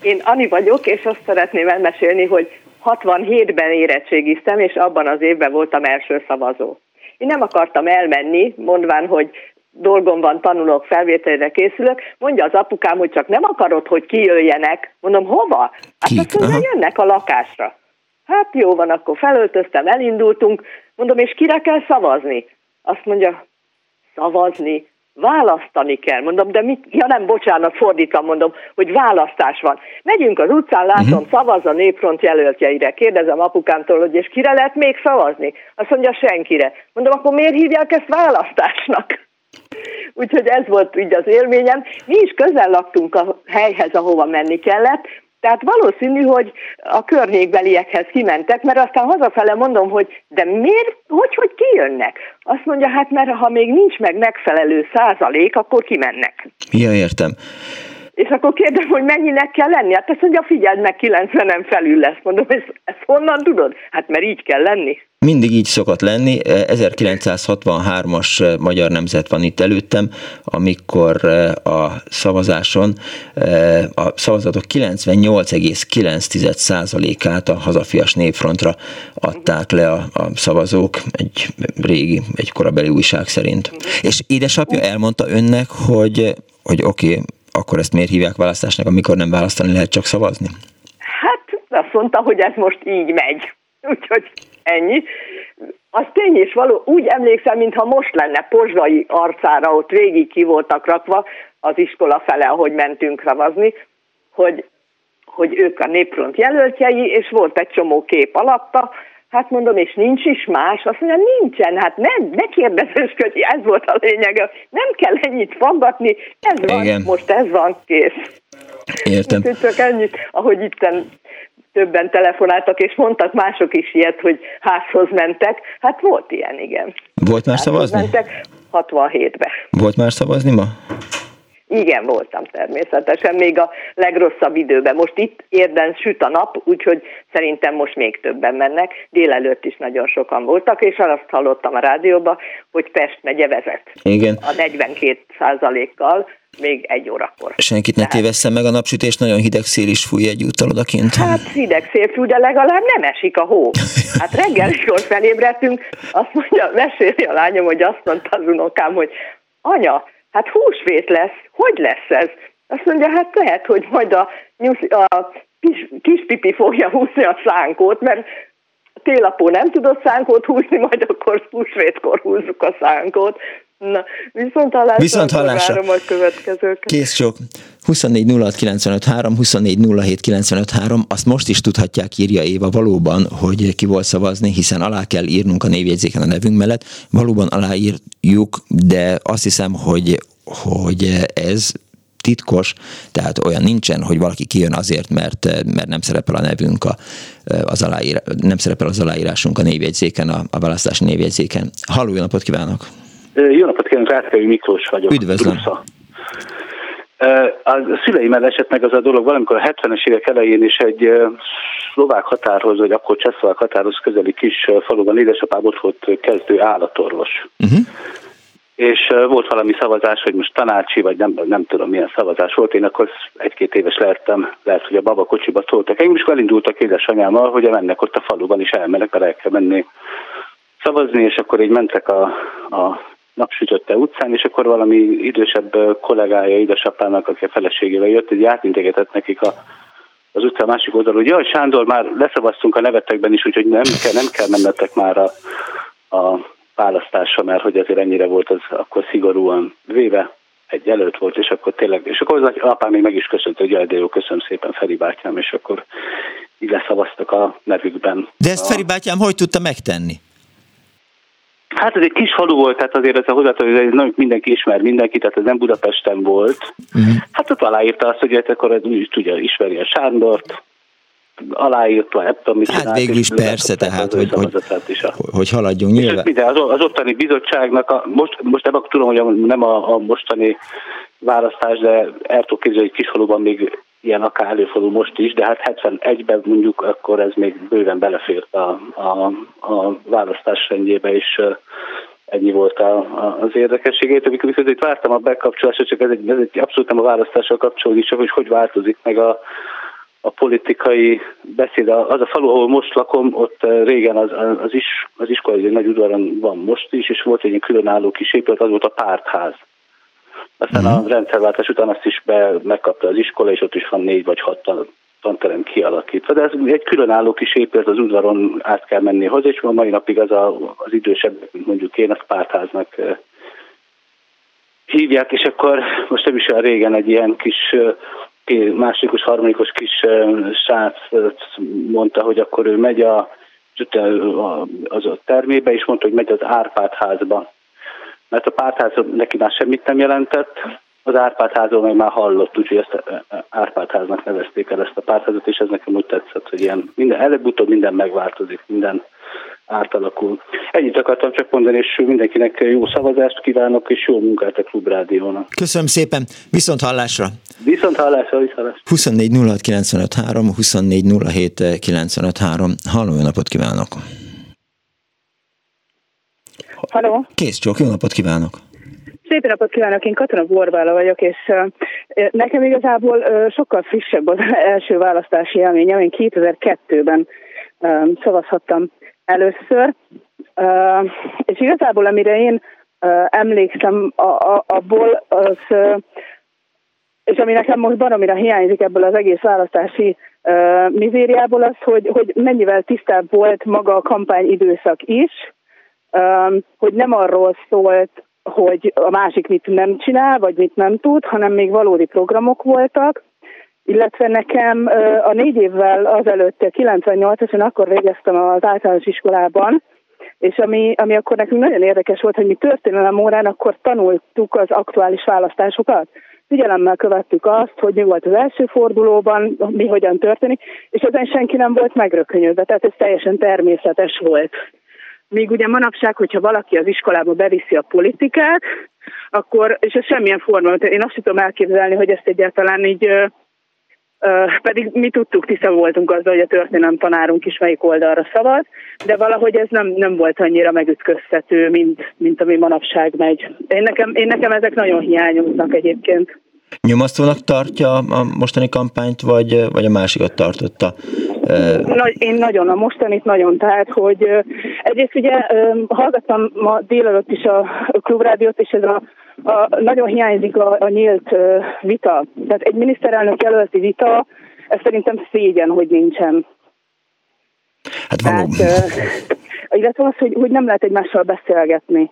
Én Ani vagyok, és azt szeretném elmesélni, hogy 67-ben érettségiztem, és abban az évben voltam első szavazó. Én nem akartam elmenni, mondván, hogy dolgom van, tanulok, felvételre készülök, mondja az apukám, hogy csak nem akarod, hogy kijöjjenek. Mondom, hova? Hát mondja, jönnek a lakásra. Hát jó van, akkor felöltöztem, elindultunk. Mondom, és kire kell szavazni? Azt mondja, szavazni? Választani kell. Mondom, de mit? Ja nem, bocsánat, fordítva mondom, hogy választás van. Megyünk az utcán, látom, uh-huh. szavaz a népfront jelöltjeire. Kérdezem apukámtól, hogy és kire lehet még szavazni? Azt mondja, senkire. Mondom, akkor miért hívják ezt választásnak? Úgyhogy ez volt így az élményem. Mi is közel laktunk a helyhez, ahova menni kellett, Tehát valószínű, hogy a környékbeliekhez kimentek, mert aztán hazafele mondom, hogy de miért, hogy, hogy kijönnek? Azt mondja, hát mert ha még nincs meg megfelelő százalék, akkor kimennek. Ja, értem. És akkor kérdem, hogy mennyinek kell lenni? Hát azt mondja, figyeld meg, 90-en felül lesz. Mondom, ezt, ezt honnan tudod? Hát mert így kell lenni. Mindig így szokott lenni. 1963-as Magyar Nemzet van itt előttem, amikor a szavazáson a szavazatok 98,9%-át a hazafias népfrontra adták le a, a szavazók egy régi, egy korabeli újság szerint. És édesapja elmondta önnek, hogy, hogy oké, okay, akkor ezt miért hívják választásnak, amikor nem választani lehet csak szavazni? Hát azt mondta, hogy ez most így megy. Úgyhogy ennyi. Az tény is való, úgy emlékszem, mintha most lenne pozsai arcára, ott végig ki voltak rakva az iskola fele, ahogy mentünk szavazni, hogy, hogy ők a népfront jelöltjei, és volt egy csomó kép alatta, Hát mondom, és nincs is más? Azt mondja, nincsen, hát nem, ne kérdezősködj, ez volt a lényeg, nem kell ennyit faggatni, ez van, Igen. most ez van, kész. Értem. Úgyhogy csak ennyit, ahogy itt többen telefonáltak, és mondtak mások is ilyet, hogy házhoz mentek. Hát volt ilyen, igen. Volt már házhoz szavazni? Mentek 67-be. Volt már szavazni ma? Igen, voltam természetesen, még a legrosszabb időben. Most itt érden süt a nap, úgyhogy szerintem most még többen mennek. Délelőtt is nagyon sokan voltak, és azt hallottam a rádióban, hogy Pest megye vezet. Igen. A 42 százalékkal még egy órakor. Senkit ne tévesszen meg a napsütés, nagyon hideg szél is fúj egyúttal odakint. Hát hideg szél fúj, de legalább nem esik a hó. Hát reggel, mikor felébredtünk, azt mondja, meséli a lányom, hogy azt mondta az unokám, hogy anya, hát húsvét lesz, hogy lesz ez? Azt mondja, hát lehet, hogy majd a, a kis, kis pipi fogja húzni a szánkót, mert télapó nem tudott szánkót húzni, majd akkor húsvétkor húzzuk a szánkót. Na, viszont hallásra, viszont hallásra. a következőket. Kész sok. 24 06 24 azt most is tudhatják, írja Éva valóban, hogy ki volt szavazni, hiszen alá kell írnunk a névjegyzéken a nevünk mellett. Valóban aláírjuk, de azt hiszem, hogy, hogy ez titkos, tehát olyan nincsen, hogy valaki kijön azért, mert, mert nem szerepel a nevünk, a, az aláír, nem szerepel az aláírásunk a névjegyzéken, a, a választási névjegyzéken. Halló, jó napot kívánok! Jó napot kívánok, Rászkai Miklós vagyok. Üdvözlöm! Brusza. A szüleimmel esett meg az a dolog valamikor a 70-es évek elején is egy szlovák határhoz, vagy akkor csehszlovák határhoz közeli kis faluban édesapám ott volt kezdő állatorvos. Uh-huh. És volt valami szavazás, hogy most tanácsi, vagy nem, nem tudom milyen szavazás volt, én akkor egy-két éves lehettem, lehet, hogy a baba kocsiba toltak. Engem is elindultak édesanyámmal, hogy mennek ott a faluban is elmenek, mert el kell menni szavazni, és akkor így mentek a, a napsütötte utcán, és akkor valami idősebb kollégája édesapának, aki a feleségével jött, egy átintegetett nekik a, az utca másik oldalon, hogy jaj, Sándor, már leszavaztunk a nevetekben is, úgyhogy nem kell, nem kell mennetek már a, a választásra, mert hogy azért ennyire volt az akkor szigorúan véve, egy jelölt volt, és akkor tényleg, és akkor az apám még meg is köszönt, hogy jaj, de jó, köszönöm szépen Feri bátyám, és akkor így leszavaztak a nevükben. De ezt Feri bátyám hogy tudta megtenni? Hát ez egy kis falu volt, tehát azért ez a hozzátartozó, ez nem mindenki ismer mindenki, tehát ez nem Budapesten volt. Uh-huh. Hát ott aláírta azt, hogy hát akkor ez úgy tudja, ismeri a Sándort, aláírta, nem tudom, mit Hát végül is persze, tehát, hogy, hogy, is a... hogy haladjunk nyilván. Minden, az, az ottani bizottságnak, a, most, most nem tudom, hogy a, nem a, a mostani választás, de el tudok képzelni, hogy kisfaluban még ilyen akár előfordul most is, de hát 71-ben mondjuk akkor ez még bőven belefért a, a, a választás rendjébe, és ennyi volt a, a, az érdekességét. Amikor viszont itt vártam a bekapcsolásra, csak ez egy, ez egy abszolút nem a választással kapcsolódik, csak hogy hogy változik meg a, a politikai beszéd. Az a falu, ahol most lakom, ott régen az, az, is, az iskola egy nagy udvaron van most is, és volt egy különálló kis épület, az volt a pártház. Aztán uh-huh. a rendszerváltás után azt is be, megkapta az iskola, és ott is van négy vagy hat tanterem kialakítva. De ez egy különálló kis épület, az udvaron át kell menni hozzá, és a mai napig az a, az idősebb, mondjuk én, azt pártháznak hívják, és akkor most nem is olyan régen egy ilyen kis másodikos, harmadikos kis srác mondta, hogy akkor ő megy a, az a termébe, és mondta, hogy megy az Árpád házba mert a pártház neki már semmit nem jelentett, az Árpádházról meg már hallott, úgyhogy ezt Árpádháznak nevezték el ezt a pártházat, és ez nekem úgy tetszett, hogy ilyen minden, előbb-utóbb minden megváltozik, minden átalakul. Ennyit akartam csak mondani, és mindenkinek jó szavazást kívánok, és jó munkát a Klubrádiónak. Köszönöm szépen, viszont hallásra! Viszont hallásra, viszont hallásra! 24 06 95 3, 24 07 95 3. Halló, napot kívánok! Halló! Kész csók, jó napot kívánok! Szép napot kívánok, én Katona Borbála vagyok, és nekem igazából sokkal frissebb az első választási élményem. Én 2002-ben szavazhattam először, és igazából amire én emlékszem abból, az, és ami nekem most baromira hiányzik ebből az egész választási mizériából az, hogy, hogy mennyivel tisztább volt maga a kampányidőszak is, hogy nem arról szólt, hogy a másik mit nem csinál, vagy mit nem tud, hanem még valódi programok voltak, illetve nekem a négy évvel azelőtt, 98-as, én akkor végeztem az általános iskolában, és ami, ami akkor nekünk nagyon érdekes volt, hogy mi történelem órán akkor tanultuk az aktuális választásokat. Figyelemmel követtük azt, hogy mi volt az első fordulóban, mi hogyan történik, és ezen senki nem volt megrökönyödve, tehát ez teljesen természetes volt. Míg ugye manapság, hogyha valaki az iskolába beviszi a politikát, akkor, és ez semmilyen forma, én azt tudom elképzelni, hogy ezt egyáltalán így pedig mi tudtuk, tiszta voltunk azzal, hogy a történelem tanárunk is melyik oldalra szavaz, de valahogy ez nem, nem volt annyira megütköztető, mint, mint ami manapság megy. Én nekem, én nekem ezek nagyon hiányoznak egyébként. Nyomasztónak tartja a mostani kampányt, vagy, vagy a másikat tartotta? Nagy, én nagyon, a mostanit nagyon, tehát, hogy egyrészt ugye hallgattam ma délelőtt is a klubrádiót, és ez a, a nagyon hiányzik a, a nyílt vita. Tehát egy miniszterelnök jelölti vita, ez szerintem szégyen, hogy nincsen. Hát valóban. Tehát, illetve az, hogy, hogy nem lehet egymással beszélgetni.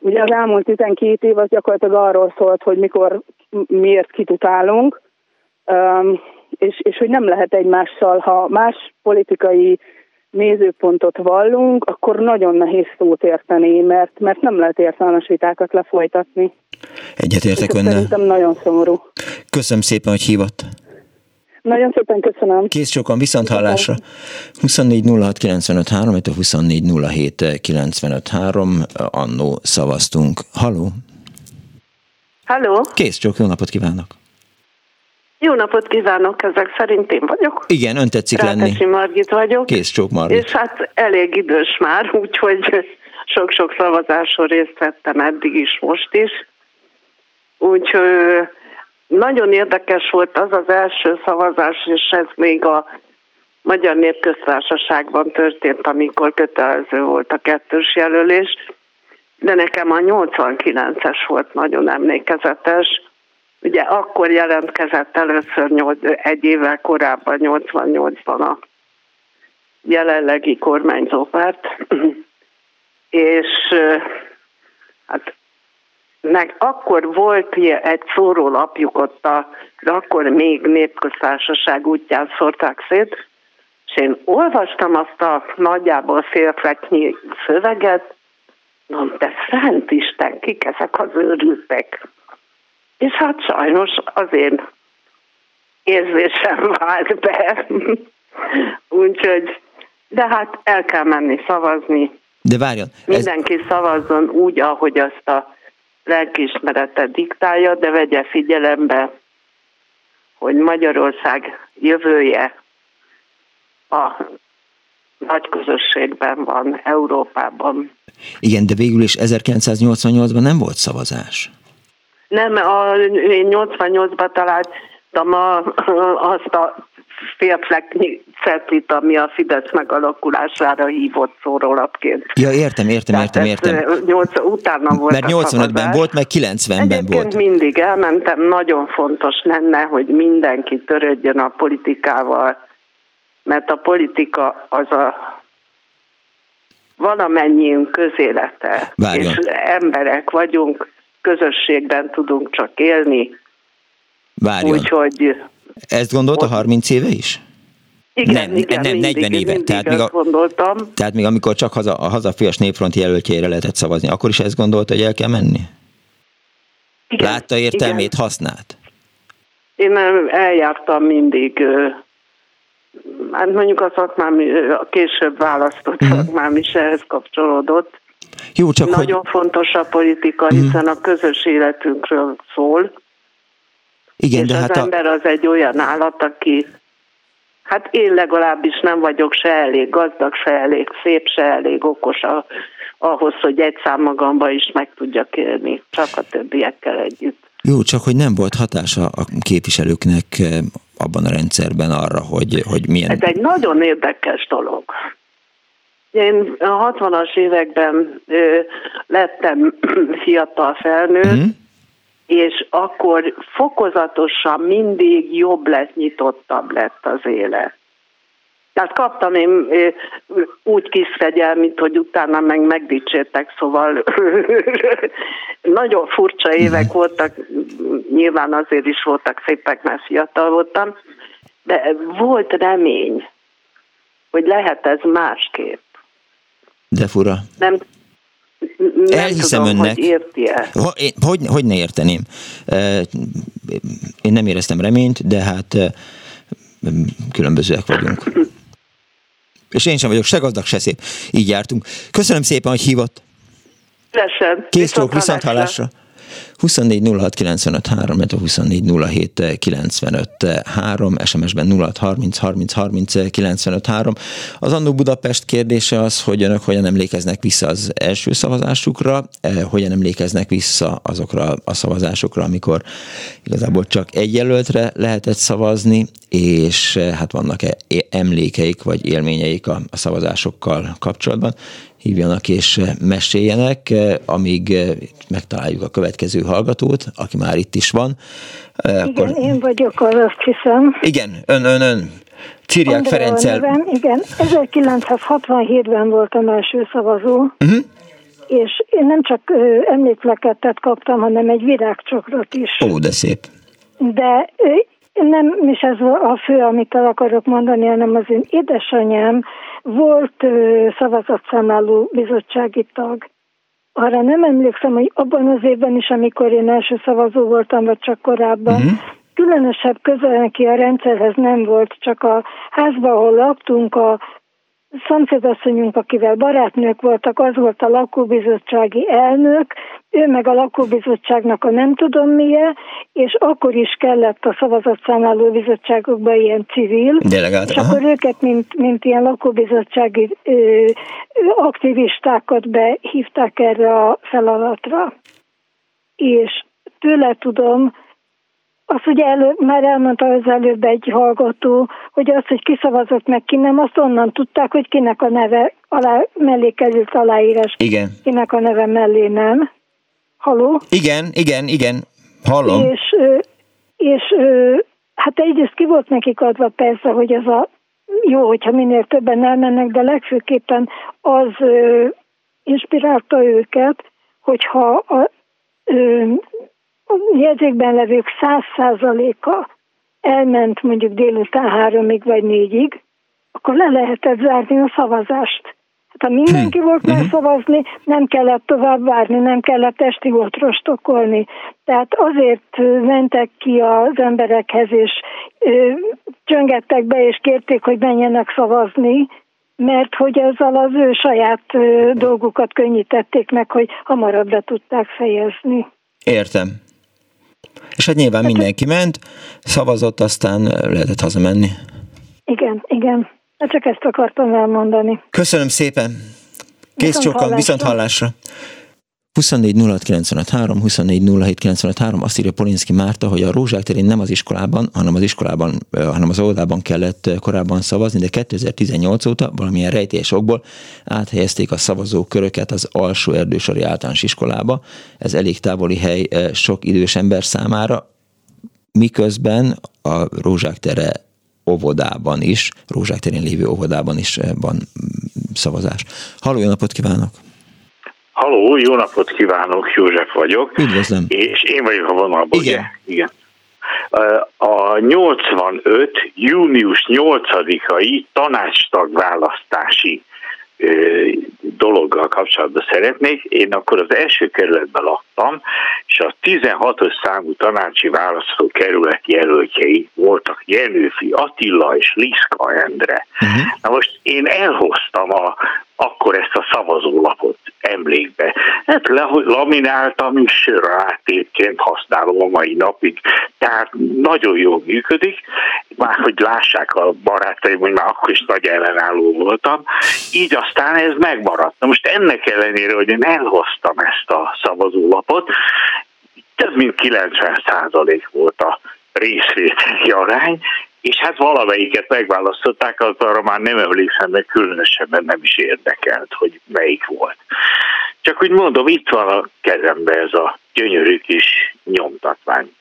Ugye az elmúlt 12 év az gyakorlatilag arról szólt, hogy mikor miért kitutálunk, és, és hogy nem lehet egymással, ha más politikai nézőpontot vallunk, akkor nagyon nehéz szót érteni, mert, mert nem lehet értelmes vitákat lefolytatni. Egyetértek önnel. Szerintem nagyon szomorú. Köszönöm szépen, hogy hívott. Nagyon szépen köszönöm. Kész sokan, viszont hallásra. 24 06 95 3, 24 07 95 3, annó szavaztunk. Haló? Halló? Kész csak, jó napot kívánok! Jó napot kívánok, ezek szerint én vagyok. Igen, ön tetszik Rákesi lenni. Margit vagyok. Kész csók Margit. És hát elég idős már, úgyhogy sok-sok szavazáson részt vettem eddig is, most is. Úgyhogy nagyon érdekes volt az az első szavazás, és ez még a Magyar Népköztársaságban történt, amikor kötelező volt a kettős jelölés de nekem a 89-es volt nagyon emlékezetes. Ugye akkor jelentkezett először 8, egy évvel korábban, 88-ban a jelenlegi kormányzópárt, és hát meg akkor volt egy szórólapjuk ott, a, de akkor még népköztársaság útján szórták szét, és én olvastam azt a nagyjából félfeknyi szöveget, Mondom, te Szent Isten, kik ezek az őrültek? És hát sajnos az én érzésem vált be. Úgyhogy, de hát el kell menni szavazni. De várjon. Mindenki ez... szavazzon úgy, ahogy azt a lelkiismerete diktálja, de vegye figyelembe, hogy Magyarország jövője a nagy közösségben van, Európában. Igen, de végül is 1988-ban nem volt szavazás. Nem, a, én 88-ban találtam a, azt a félfleknyi cetlit, ami a Fidesz megalakulására hívott szórólapként. Ja, értem, értem, értem, értem. 8, utána volt Mert 85-ben volt, meg 90-ben Egyébként volt. mindig elmentem, nagyon fontos lenne, hogy mindenki törődjön a politikával, mert a politika az a valamennyiünk közélete, Várjon. és emberek vagyunk, közösségben tudunk csak élni. Várjon. Úgyhogy... Ezt gondolta 30 éve is? Igen, nem, igen, nem, mindig, 40 éve. Mindig tehát még, a, gondoltam. tehát még amikor csak haza, a hazafias népfront jelöltjére lehetett szavazni, akkor is ezt gondolta, hogy el kell menni? Igen, Látta értelmét, igen. használt? Én eljártam mindig, hát mondjuk a szakmám, a később választott uh-huh. szakmám is ehhez kapcsolódott. Jó, csak Nagyon hogy... fontos a politika, hiszen uh-huh. a közös életünkről szól. Igen, és de az hát ember a... az egy olyan állat, aki Hát én legalábbis nem vagyok se elég gazdag, se elég szép, se elég okos a, ahhoz, hogy egy szám magamba is meg tudjak élni, csak a többiekkel együtt. Jó, csak hogy nem volt hatása a képviselőknek eh, abban a rendszerben arra, hogy, hogy milyen... Ez egy nagyon érdekes dolog. Én a 60-as években ö, lettem fiatal felnőtt, mm és akkor fokozatosan mindig jobb lett, nyitottabb lett az élet. Tehát kaptam én úgy kis fegyelmit, hogy utána meg megdicsértek, szóval nagyon furcsa évek voltak, nyilván azért is voltak szépek, mert fiatal voltam, de volt remény, hogy lehet ez másképp. De fura. Nem, nem Elhiszem tudom, önnek. Hogy, érti hogy, hogy, hogy ne érteném? Én nem éreztem reményt, de hát különbözőek vagyunk. És én sem vagyok se gazdag, se szép. Így jártunk. Köszönöm szépen, hogy hívott. Lesen. Kész viszont, viszont hallásra. 24 06 95 3, 24 07 95 3, SMS-ben 06 30 30 30 95 3. Az Annó Budapest kérdése az, hogy önök hogyan emlékeznek vissza az első szavazásukra, eh, hogyan emlékeznek vissza azokra a szavazásokra, amikor igazából csak egy jelöltre lehetett szavazni, és eh, hát vannak-e emlékeik vagy élményeik a, a szavazásokkal kapcsolatban hívjanak és eh, meséljenek, amíg megtaláljuk a következő hallgatót, aki már itt is van. Igen, Akkor... én vagyok az, azt hiszem. Igen, ön, ön, ön. Csiríják Ferenccel. Igen, 1967-ben voltam első szavazó, uh-huh. és én nem csak emlékleketet kaptam, hanem egy virágcsokrot is. Ó, de szép. De nem is ez a fő, amit el akarok mondani, hanem az én édesanyám volt szavazatszámláló bizottsági tag. Arra nem emlékszem, hogy abban az évben is, amikor én első szavazó voltam, vagy csak korábban, uh-huh. különösebb közel neki a rendszerhez nem volt, csak a házban, ahol laktunk, a szomszédasszonyunk, akivel barátnők voltak, az volt a lakóbizottsági elnök, ő meg a lakóbizottságnak a nem tudom milyen, és akkor is kellett a szavazatszámláló bizottságokba ilyen civil, Delegált, és aha. akkor őket, mint, mint ilyen lakóbizottsági ö, aktivistákat behívták erre a feladatra. És tőle tudom, azt ugye elő, már elmondta az előbb egy hallgató, hogy az, hogy kiszavazott meg ki nem, azt onnan tudták, hogy kinek a neve alá, mellé került aláírás. Igen. Kinek a neve mellé nem. Haló? Igen, igen, igen. Hallom. És, és hát egyrészt ki volt nekik adva persze, hogy ez a jó, hogyha minél többen elmennek, de legfőképpen az inspirálta őket, hogyha a, a jegyzékben levők száz százaléka elment mondjuk délután háromig vagy négyig, akkor le lehetett zárni a szavazást. Hát ha mindenki volt hmm. megszavazni, nem kellett tovább várni, nem kellett esti volt rostokolni. Tehát azért mentek ki az emberekhez, és ö, csöngettek be, és kérték, hogy menjenek szavazni, mert hogy ezzel az ő saját ö, dolgukat könnyítették meg, hogy hamarabb be tudták fejezni. Értem. És hát nyilván mindenki ment, szavazott, aztán lehetett hazamenni. Igen, igen. Hát csak ezt akartam elmondani. Köszönöm szépen. Kész csókan, viszont hallásra. 24 06 24 azt írja Polinszki Márta, hogy a Rózsák terén nem az iskolában, hanem az iskolában, hanem az óvodában kellett korábban szavazni, de 2018 óta valamilyen rejtélyes okból áthelyezték a szavazóköröket az alsó erdősori általános iskolába. Ez elég távoli hely sok idős ember számára, miközben a Rózsák tere óvodában is, Rózsák terén lévő óvodában is van szavazás. Halló, jó napot kívánok! Halló, jó napot kívánok, József vagyok. Üdvözlöm. És én vagyok a vonalban, Igen. ugye? Igen. A 85. június 8-ai tanácstag választási dologgal kapcsolatban szeretnék. Én akkor az első kerületben laktam, és a 16-os számú tanácsi választó kerület jelöltjei voltak Jenőfi Attila és Liszka Endre. Uh-huh. Na most én elhoztam a, akkor ezt a szavazólapot emlékbe. Hát le, lamináltam, és sörrátétként használom a mai napig. Tehát nagyon jól működik, már hogy lássák a barátaim, hogy már akkor is nagy ellenálló voltam. Így aztán ez megmaradt. Na most ennek ellenére, hogy én elhoztam ezt a szavazólapot, több mint 90 volt a részvételi arány, és hát valamelyiket megválasztották, az arra már nem emlékszem, de különösebben nem is érdekelt, hogy melyik volt. Csak úgy mondom, itt van a kezembe ez a gyönyörű kis nyomtatvány.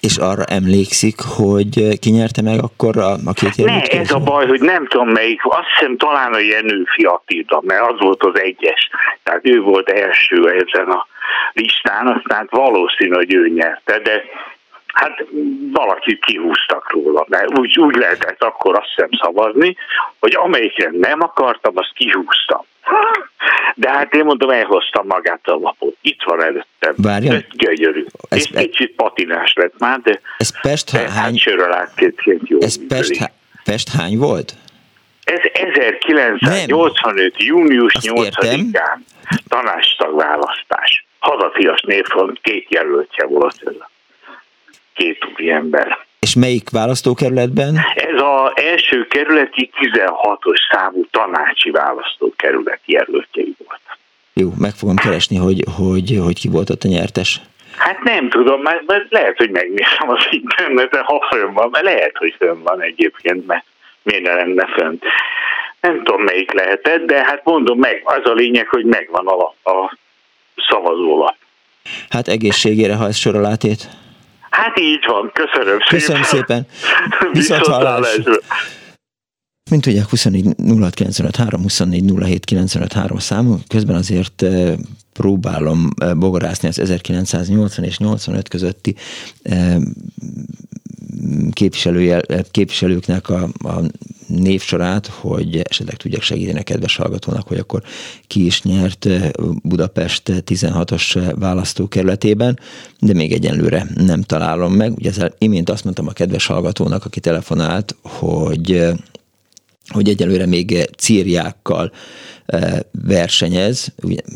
És arra emlékszik, hogy ki nyerte meg akkor a, a két Ne, ez a baj, hogy nem tudom melyik, azt hiszem talán a Jenő Fiatida, mert az volt az egyes. Tehát ő volt első ezen a listán, aztán valószínű, hogy ő nyerte, de Hát valakit kihúztak róla, mert úgy, úgy lehetett akkor azt hiszem szavazni, hogy amelyikre nem akartam, azt kihúztam. De hát én mondom, elhoztam magát a lapot. Itt van előttem. Várjon. Ez gyönyörű. Ez, és kicsit patinás lett már, de ez Pest hány... hát sörrel átként jó Ez Pest, há... Pest hány volt? Ez 1985. Nem. június 8-án tanástagválasztás. Hazafias névfront két jelöltje volt ez a két ember. És melyik választókerületben? Ez az első kerületi 16-os számú tanácsi választókerület jelöltjei volt. Jó, meg fogom keresni, hogy, hogy, hogy ki volt ott a nyertes. Hát nem tudom, mert, mert lehet, hogy megnézem az interneten, ha fönn van, mert lehet, hogy fönn van egyébként, mert miért ne lenne fönn. Nem tudom, melyik lehetett, de hát mondom meg, az a lényeg, hogy megvan a, a szavazólap. Hát egészségére, ha ez sorolátét. Hát így van, köszönöm szépen. Köszönöm szépen. Viszont hallás. Mint tudják, 24 06 24 számú, közben azért eh, próbálom eh, bogarászni az 1980 és 85 közötti eh, képviselőknek a, a névsorát, hogy esetleg tudjak segíteni a kedves hallgatónak, hogy akkor ki is nyert Budapest 16-os választókerületében, de még egyenlőre nem találom meg. Ugye ezzel imént azt mondtam a kedves hallgatónak, aki telefonált, hogy hogy egyelőre még círjákkal versenyez,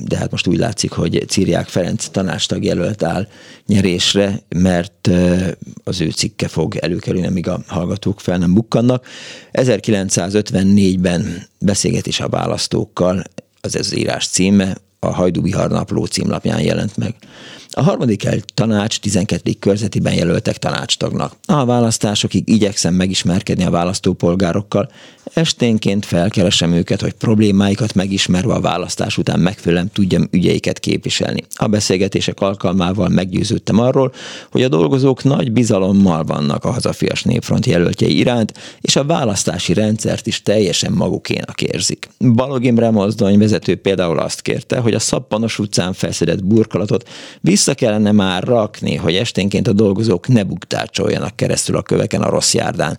de hát most úgy látszik, hogy Círják Ferenc tanástag jelölt áll nyerésre, mert az ő cikke fog előkerülni, amíg a hallgatók fel nem bukkannak. 1954-ben beszélgetés a választókkal, az ez az írás címe, a Hajdú napló címlapján jelent meg. A harmadik el tanács 12. körzetiben jelöltek tanácstagnak. A választásokig igyekszem megismerkedni a választópolgárokkal, esténként felkeresem őket, hogy problémáikat megismerve a választás után megfelelően tudjam ügyeiket képviselni. A beszélgetések alkalmával meggyőződtem arról, hogy a dolgozók nagy bizalommal vannak a hazafias népfront jelöltjei iránt, és a választási rendszert is teljesen magukénak érzik. Balog Imre mozdony vezető például azt kérte, hogy a Szappanos utcán felszedett burkolatot vissza kellene már rakni, hogy esténként a dolgozók ne buktácsoljanak keresztül a köveken a rossz járdán.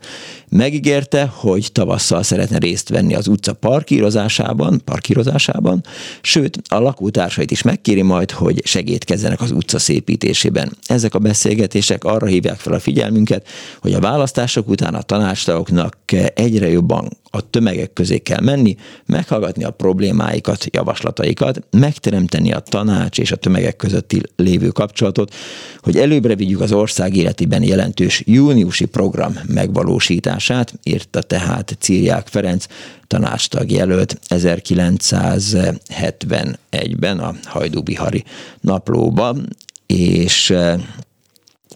Megígérte, hogy tavasszal szeretne részt venni az utca parkírozásában, parkírozásában, sőt, a lakótársait is megkéri majd, hogy segítkezzenek az utca szépítésében. Ezek a beszélgetések arra hívják fel a figyelmünket, hogy a választások után a tanácstagoknak egyre jobban a tömegek közé kell menni, meghallgatni a problémáikat, javaslataikat, megteremteni a tanács és a tömegek közötti lévő kapcsolatot, hogy előbbre vigyük az ország életében jelentős júniusi program megvalósítását, írta tehát Círiák Ferenc, tanácstag jelölt 1971-ben a Hajdúbihari naplóban, és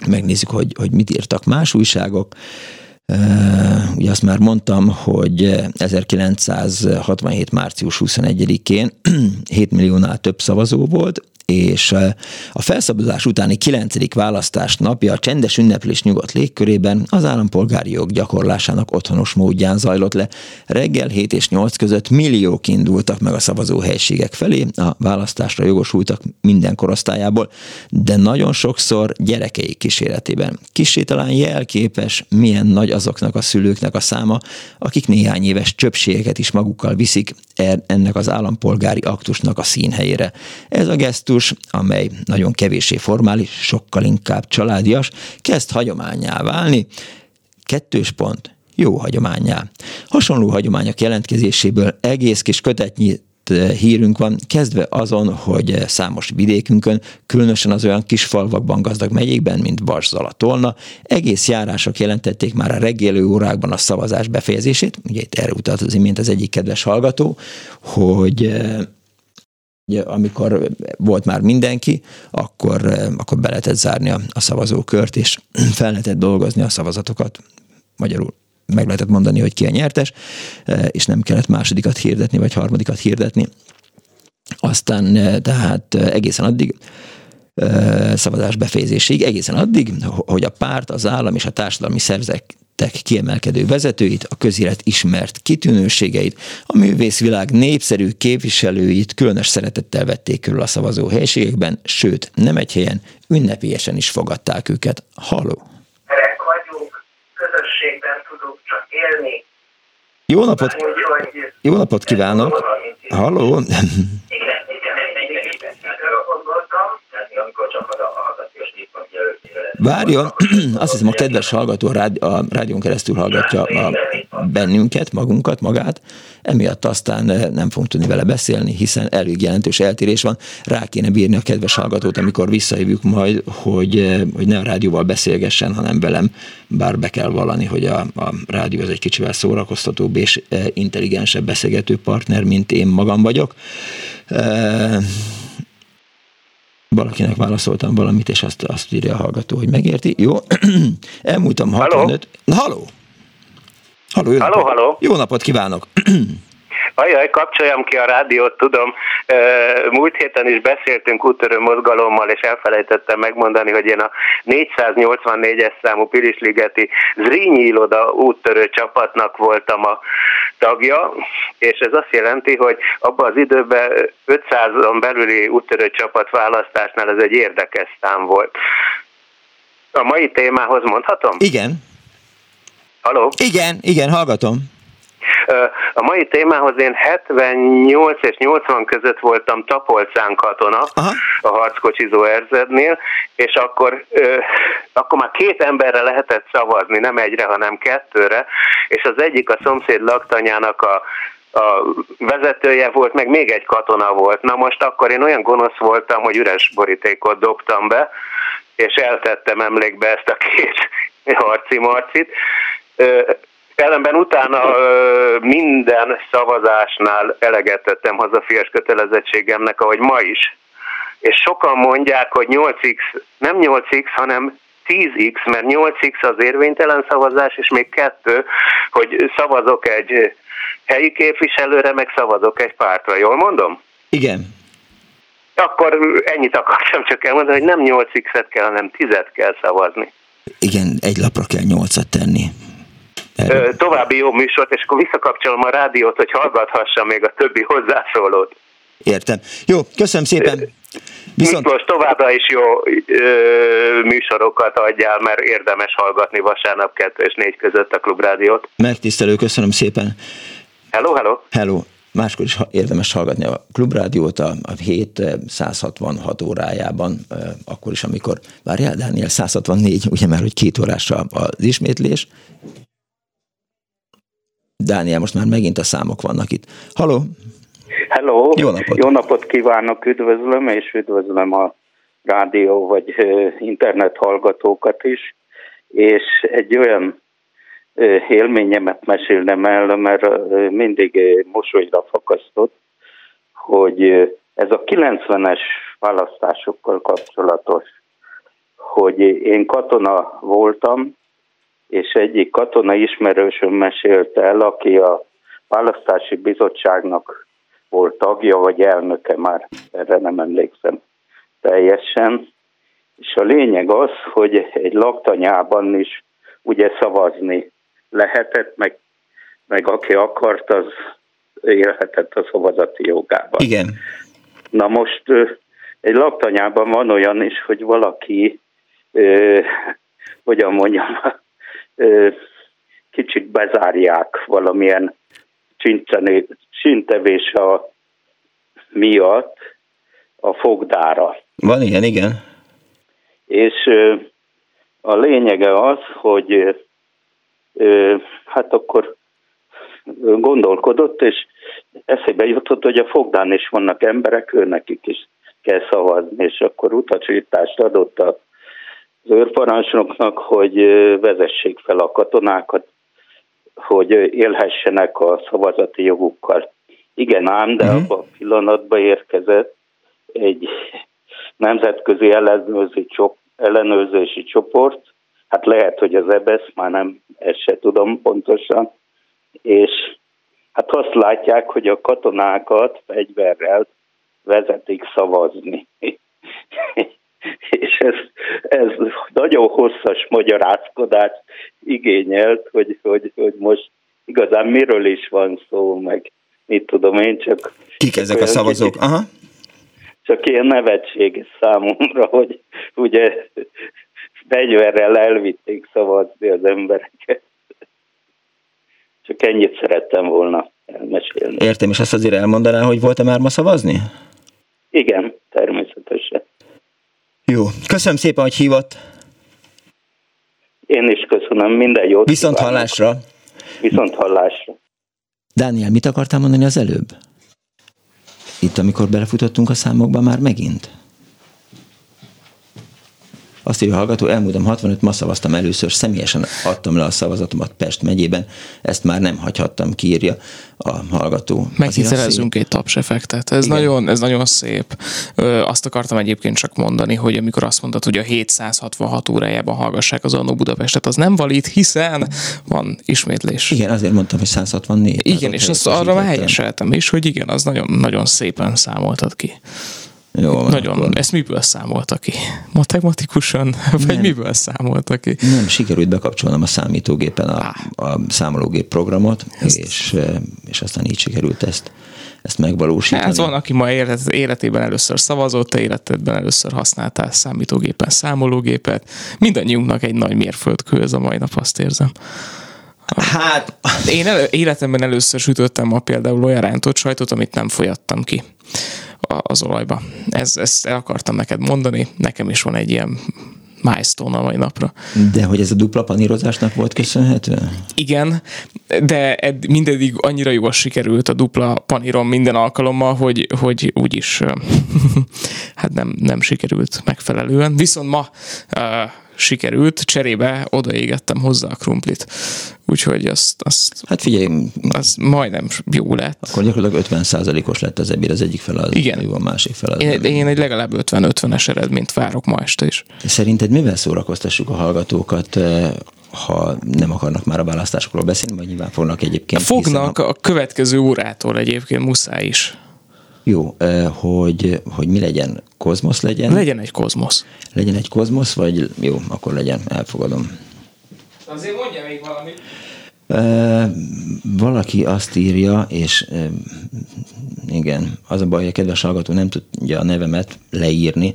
megnézzük, hogy, hogy mit írtak más újságok. Ugye azt már mondtam, hogy 1967. március 21-én 7 milliónál több szavazó volt, és a felszabadulás utáni 9. választás napja a csendes ünneplés nyugodt légkörében az állampolgári jog gyakorlásának otthonos módján zajlott le. Reggel 7 és 8 között milliók indultak meg a szavazóhelységek felé, a választásra jogosultak minden korosztályából, de nagyon sokszor gyerekeik kíséretében. Kissé talán jelképes, milyen nagy azoknak a szülőknek a száma, akik néhány éves csöpségeket is magukkal viszik, ennek az állampolgári aktusnak a színhelyére. Ez a gesztus, amely nagyon kevésé formális, sokkal inkább családias, kezd hagyományá válni. Kettős pont, jó hagyományá. Hasonló hagyományok jelentkezéséből egész kis kötetnyi hírünk van, kezdve azon, hogy számos vidékünkön, különösen az olyan kis falvakban, gazdag megyékben, mint Tolna, egész járások jelentették már a reggelő órákban a szavazás befejezését, ugye itt erre utalt az imént az egyik kedves hallgató, hogy amikor volt már mindenki, akkor, akkor be lehetett zárni a, a szavazókört, és fel lehetett dolgozni a szavazatokat, magyarul meg lehetett mondani, hogy ki a nyertes, e, és nem kellett másodikat hirdetni, vagy harmadikat hirdetni. Aztán e, tehát e, egészen addig szavazás befejezéséig, egészen addig, hogy a párt, az állam és a társadalmi szervezetek kiemelkedő vezetőit, a közélet ismert kitűnőségeit, a művészvilág népszerű képviselőit különös szeretettel vették körül a szavazó helységekben, sőt, nem egy helyen, ünnepélyesen is fogadták őket. Halló! Jó napot, jó napot kívánok! Halló! Várjon, azt hiszem a kedves hallgató a rádión keresztül hallgatja a bennünket, magunkat, magát, emiatt aztán eh, nem fogunk tudni vele beszélni, hiszen elég jelentős eltérés van. Rá kéne bírni a kedves hallgatót, amikor visszahívjuk majd, hogy, eh, hogy ne a rádióval beszélgessen, hanem velem, bár be kell vallani, hogy a, a rádió az egy kicsivel szórakoztatóbb és eh, intelligensebb beszélgető partner, mint én magam vagyok valakinek válaszoltam valamit, és azt, azt írja a hallgató, hogy megérti. Jó, elmúltam 65. Halló! Halló, jó, halló, halló. jó napot kívánok! Ajaj, kapcsoljam ki a rádiót, tudom. Múlt héten is beszéltünk úttörő mozgalommal, és elfelejtettem megmondani, hogy én a 484-es számú Pirisligeti Zrínyi Iloda úttörő csapatnak voltam a tagja, és ez azt jelenti, hogy abban az időben 500-on belüli úttörő csapat választásnál ez egy érdekes szám volt. A mai témához mondhatom? Igen. Haló? Igen, igen, hallgatom. A mai témához én 78 és 80 között voltam Tapolcán katona Aha. a harckocsizó erzednél, és akkor, akkor már két emberre lehetett szavazni, nem egyre, hanem kettőre, és az egyik a szomszéd laktanyának a a vezetője volt, meg még egy katona volt. Na most akkor én olyan gonosz voltam, hogy üres borítékot dobtam be, és eltettem emlékbe ezt a két harci marcit. Ellenben utána minden szavazásnál eleget tettem hazafias kötelezettségemnek, ahogy ma is. És sokan mondják, hogy 8x, nem 8x, hanem 10x, mert 8x az érvénytelen szavazás, és még kettő, hogy szavazok egy helyi képviselőre, meg szavazok egy pártra. Jól mondom? Igen. Akkor ennyit akartam csak elmondani, hogy nem 8x-et kell, hanem 10-et kell szavazni. Igen, egy lapra kell 8-at tenni. További jó műsort, és akkor visszakapcsolom a rádiót, hogy hallgathassam még a többi hozzászólót. Értem. Jó, köszönöm szépen. Viszont... Miklós, továbbra is jó ö, műsorokat adjál, mert érdemes hallgatni vasárnap 2 és 4 között a Klubrádiót. Megtisztelő, köszönöm szépen. Hello, hello. Hello. Máskor is érdemes hallgatni a Klubrádiót a, a 7 166 órájában, akkor is, amikor, várjál, Dániel, 164, ugye már, hogy két órásra az ismétlés, Dániel, most már megint a számok vannak itt. Haló? Hello! Jó napot! Jó napot kívánok, üdvözlöm, és üdvözlöm a rádió vagy internet hallgatókat is, és egy olyan élményemet mesélnem el, mert mindig mosolyra fakasztott, hogy ez a 90-es választásokkal kapcsolatos, hogy én katona voltam, és egyik katona ismerősöm mesélte el, aki a választási bizottságnak volt tagja, vagy elnöke már, erre nem emlékszem teljesen. És a lényeg az, hogy egy laktanyában is ugye szavazni lehetett, meg, meg aki akart, az élhetett a szavazati jogában. Igen. Na most egy laktanyában van olyan is, hogy valaki, hogyan mondjam, kicsit bezárják valamilyen a miatt a fogdára. Van ilyen, igen. És a lényege az, hogy hát akkor gondolkodott, és eszébe jutott, hogy a fogdán is vannak emberek, ő nekik is kell szavazni, és akkor utasítást adott az őrparancsnoknak, hogy vezessék fel a katonákat, hogy élhessenek a szavazati jogukkal. Igen ám, de uh-huh. abban a pillanatban érkezett egy nemzetközi ellenőrzési, csop, ellenőrzési csoport, hát lehet, hogy az EBSZ, már nem, ezt se tudom pontosan, és hát azt látják, hogy a katonákat fegyverrel vezetik szavazni. és ez, ez nagyon hosszas magyarázkodást igényelt, hogy, hogy, hogy most igazán miről is van szó, meg mit tudom én, csak... Kik ezek a szavazók? Aha. Csak ilyen nevetség számomra, hogy ugye fegyverrel elvitték szavazni az embereket. Csak ennyit szerettem volna elmesélni. Értem, és ezt azért elmondaná, hogy volt-e már ma szavazni? Igen, természetesen. Jó, köszönöm szépen, hogy hívott. Én is köszönöm, minden jót. Viszont kívánok. hallásra. Viszont hallásra. Dániel, mit akartál mondani az előbb? Itt, amikor belefutottunk a számokba már megint? Azt írja a hallgató, elmúltam 65, ma szavaztam először, személyesen adtam le a szavazatomat Pest megyében, ezt már nem hagyhattam, kiírja a hallgató. Meghitelezzünk egy tapsefektet. Ez nagyon, ez nagyon szép. Ö, azt akartam egyébként csak mondani, hogy amikor azt mondtad, hogy a 766 órájában hallgassák az Annó Budapestet, az nem valid, hiszen van ismétlés. Igen, azért mondtam, hogy 164. Igen, és azt arra helyeseltem is, hogy igen, az nagyon, nagyon szépen számoltad ki. Jó, van, Nagyon, akkor... ezt miből számolta ki? Matematikusan? Vagy nem. miből számolta ki? Nem, sikerült bekapcsolnom a számítógépen a, a számológép programot, és, és aztán így sikerült ezt ezt megvalósítani. Hát van, aki ma élet, életében először szavazott, te életedben először használtál számítógépen számológépet. Mindannyiunknak egy nagy mérföldkő ez a mai nap, azt érzem. Hát... Én elő, életemben először sütöttem ma például olyan rántott sajtot, amit nem folyattam ki az olajba. Ez, ezt el akartam neked mondani, nekem is van egy ilyen milestone a mai napra. De hogy ez a dupla panírozásnak volt köszönhető? Igen, de ed, mindedig annyira jól sikerült a dupla paníron minden alkalommal, hogy, hogy úgyis hát nem, nem sikerült megfelelően. Viszont ma uh, sikerült, cserébe odaégettem hozzá a krumplit. Úgyhogy azt, azt hát figyelj, az majdnem jó lett. Akkor gyakorlatilag 50%-os lett az ebéd, az egyik fel az Igen. jó, a másik fel az én, én egy legalább 50-50-es eredményt várok ma este is. Szerinted mivel szórakoztassuk a hallgatókat, eh, ha nem akarnak már a választásokról beszélni, vagy nyilván fognak egyébként. Fognak a... a következő órától egyébként muszáj is. Jó, hogy, hogy mi legyen? Kozmosz legyen? Legyen egy kozmosz. Legyen egy kozmosz, vagy jó, akkor legyen, elfogadom. Azért mondja még valamit. Valaki azt írja, és igen, az a baj, hogy a kedves hallgató nem tudja a nevemet leírni,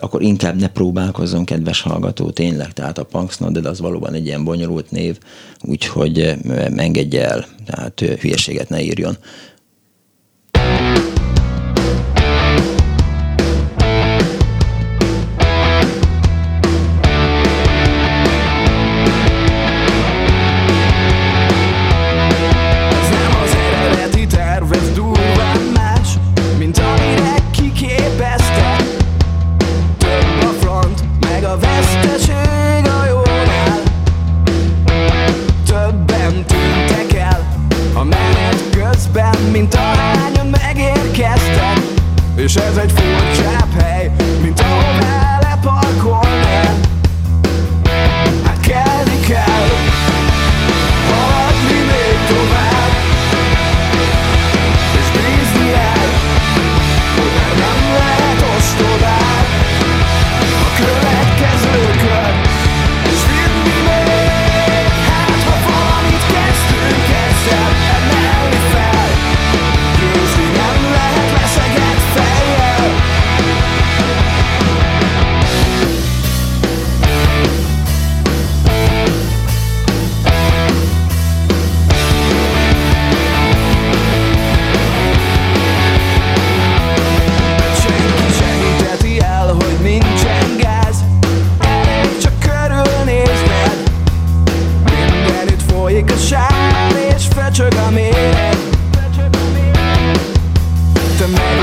akkor inkább ne próbálkozzon, kedves hallgató, tényleg, tehát a de az valóban egy ilyen bonyolult név, úgyhogy engedje el, tehát hülyeséget ne írjon.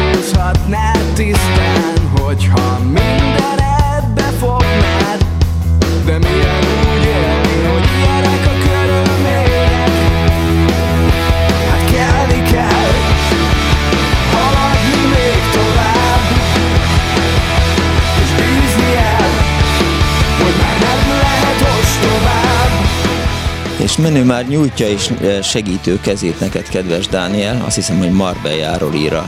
Te megúszhatnád tisztán Hogyha mindened befognád De milyen úgy élni, hogy ilyenek a körülmények Hát kelni kell Haladni még tovább És bízni el Hogy már nem lehet ostobább és menő már nyújtja és segítő kezét neked, kedves Dániel. Azt hiszem, hogy Marbelláról ír a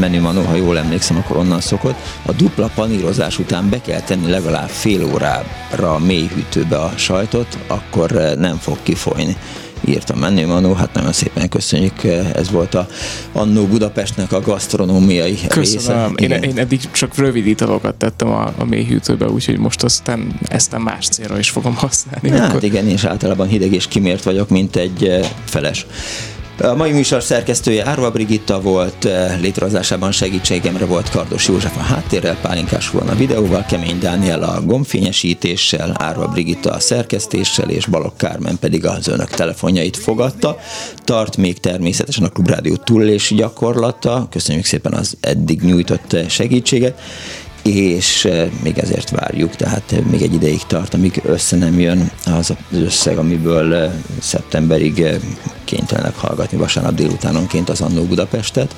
menü manó, ha jól emlékszem, akkor onnan szokott. A dupla panírozás után be kell tenni legalább fél órára a mélyhűtőbe a sajtot, akkor nem fog kifolyni írtam menni Manó, hát nagyon szépen köszönjük, ez volt a Annó Budapestnek a gasztronómiai Köszönöm. része. Én, én eddig csak rövid italokat tettem a, a mélyhűtőbe, úgyhogy most aztán ezt nem más célra is fogom használni. Hát akkor... igen, és általában hideg és kimért vagyok, mint egy feles. A mai műsor szerkesztője Árva Brigitta volt, eh, létrehozásában segítségemre volt Kardos József a háttérrel, Pálinkás volna a videóval, Kemény Dániel a gombfényesítéssel, Árva Brigitta a szerkesztéssel, és Balok Kármen pedig az önök telefonjait fogadta. Tart még természetesen a Klubrádió túlélési gyakorlata. Köszönjük szépen az eddig nyújtott segítséget és még ezért várjuk, tehát eh, még egy ideig tart, amíg össze nem jön az az összeg, amiből szeptemberig kénytelenek hallgatni vasárnap délutánonként az Annó Budapestet,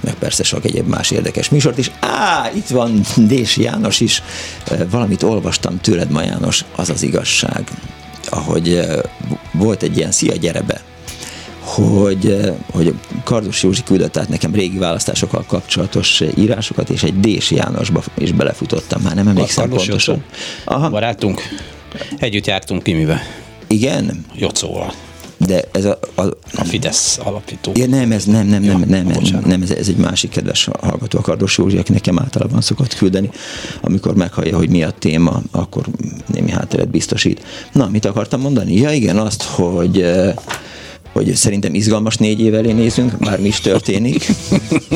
meg persze sok egyéb más érdekes műsort is. Á, itt van Dési János is, valamit olvastam tőled ma János, az az igazság, ahogy volt egy ilyen szia gyere be, hogy, eh, hogy Kardos Józsi küldött át nekem régi választásokkal kapcsolatos írásokat, és egy Dés Jánosba is belefutottam, már nem emlékszem Kardos pontosan. Aha. Barátunk, együtt jártunk Pimibe. Igen? Jocóval. De ez a, a, a Fidesz alapító. Ja, nem, ez nem, nem, nem, ja, nem, nem, nem ez, ez, egy másik kedves hallgató, a Kardos Józsi, aki nekem általában szokott küldeni, amikor meghallja, hogy mi a téma, akkor némi hátteret biztosít. Na, mit akartam mondani? Ja, igen, azt, hogy eh, hogy szerintem izgalmas négy év elé nézünk, már mi is történik.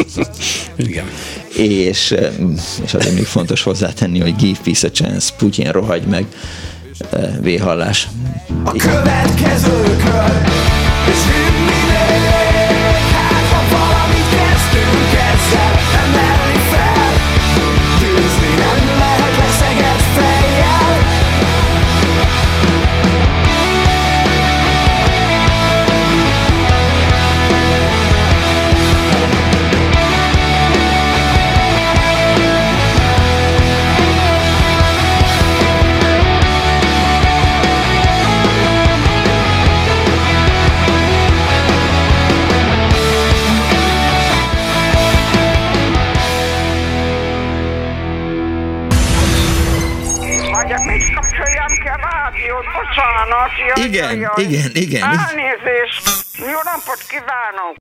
Igen. És, és azért még fontos hozzátenni, hogy give peace a chance, Putyin rohagy meg, véhallás. A következő kör, igen, jaj, igen, igen. Elnézést. Jó napot kívánok.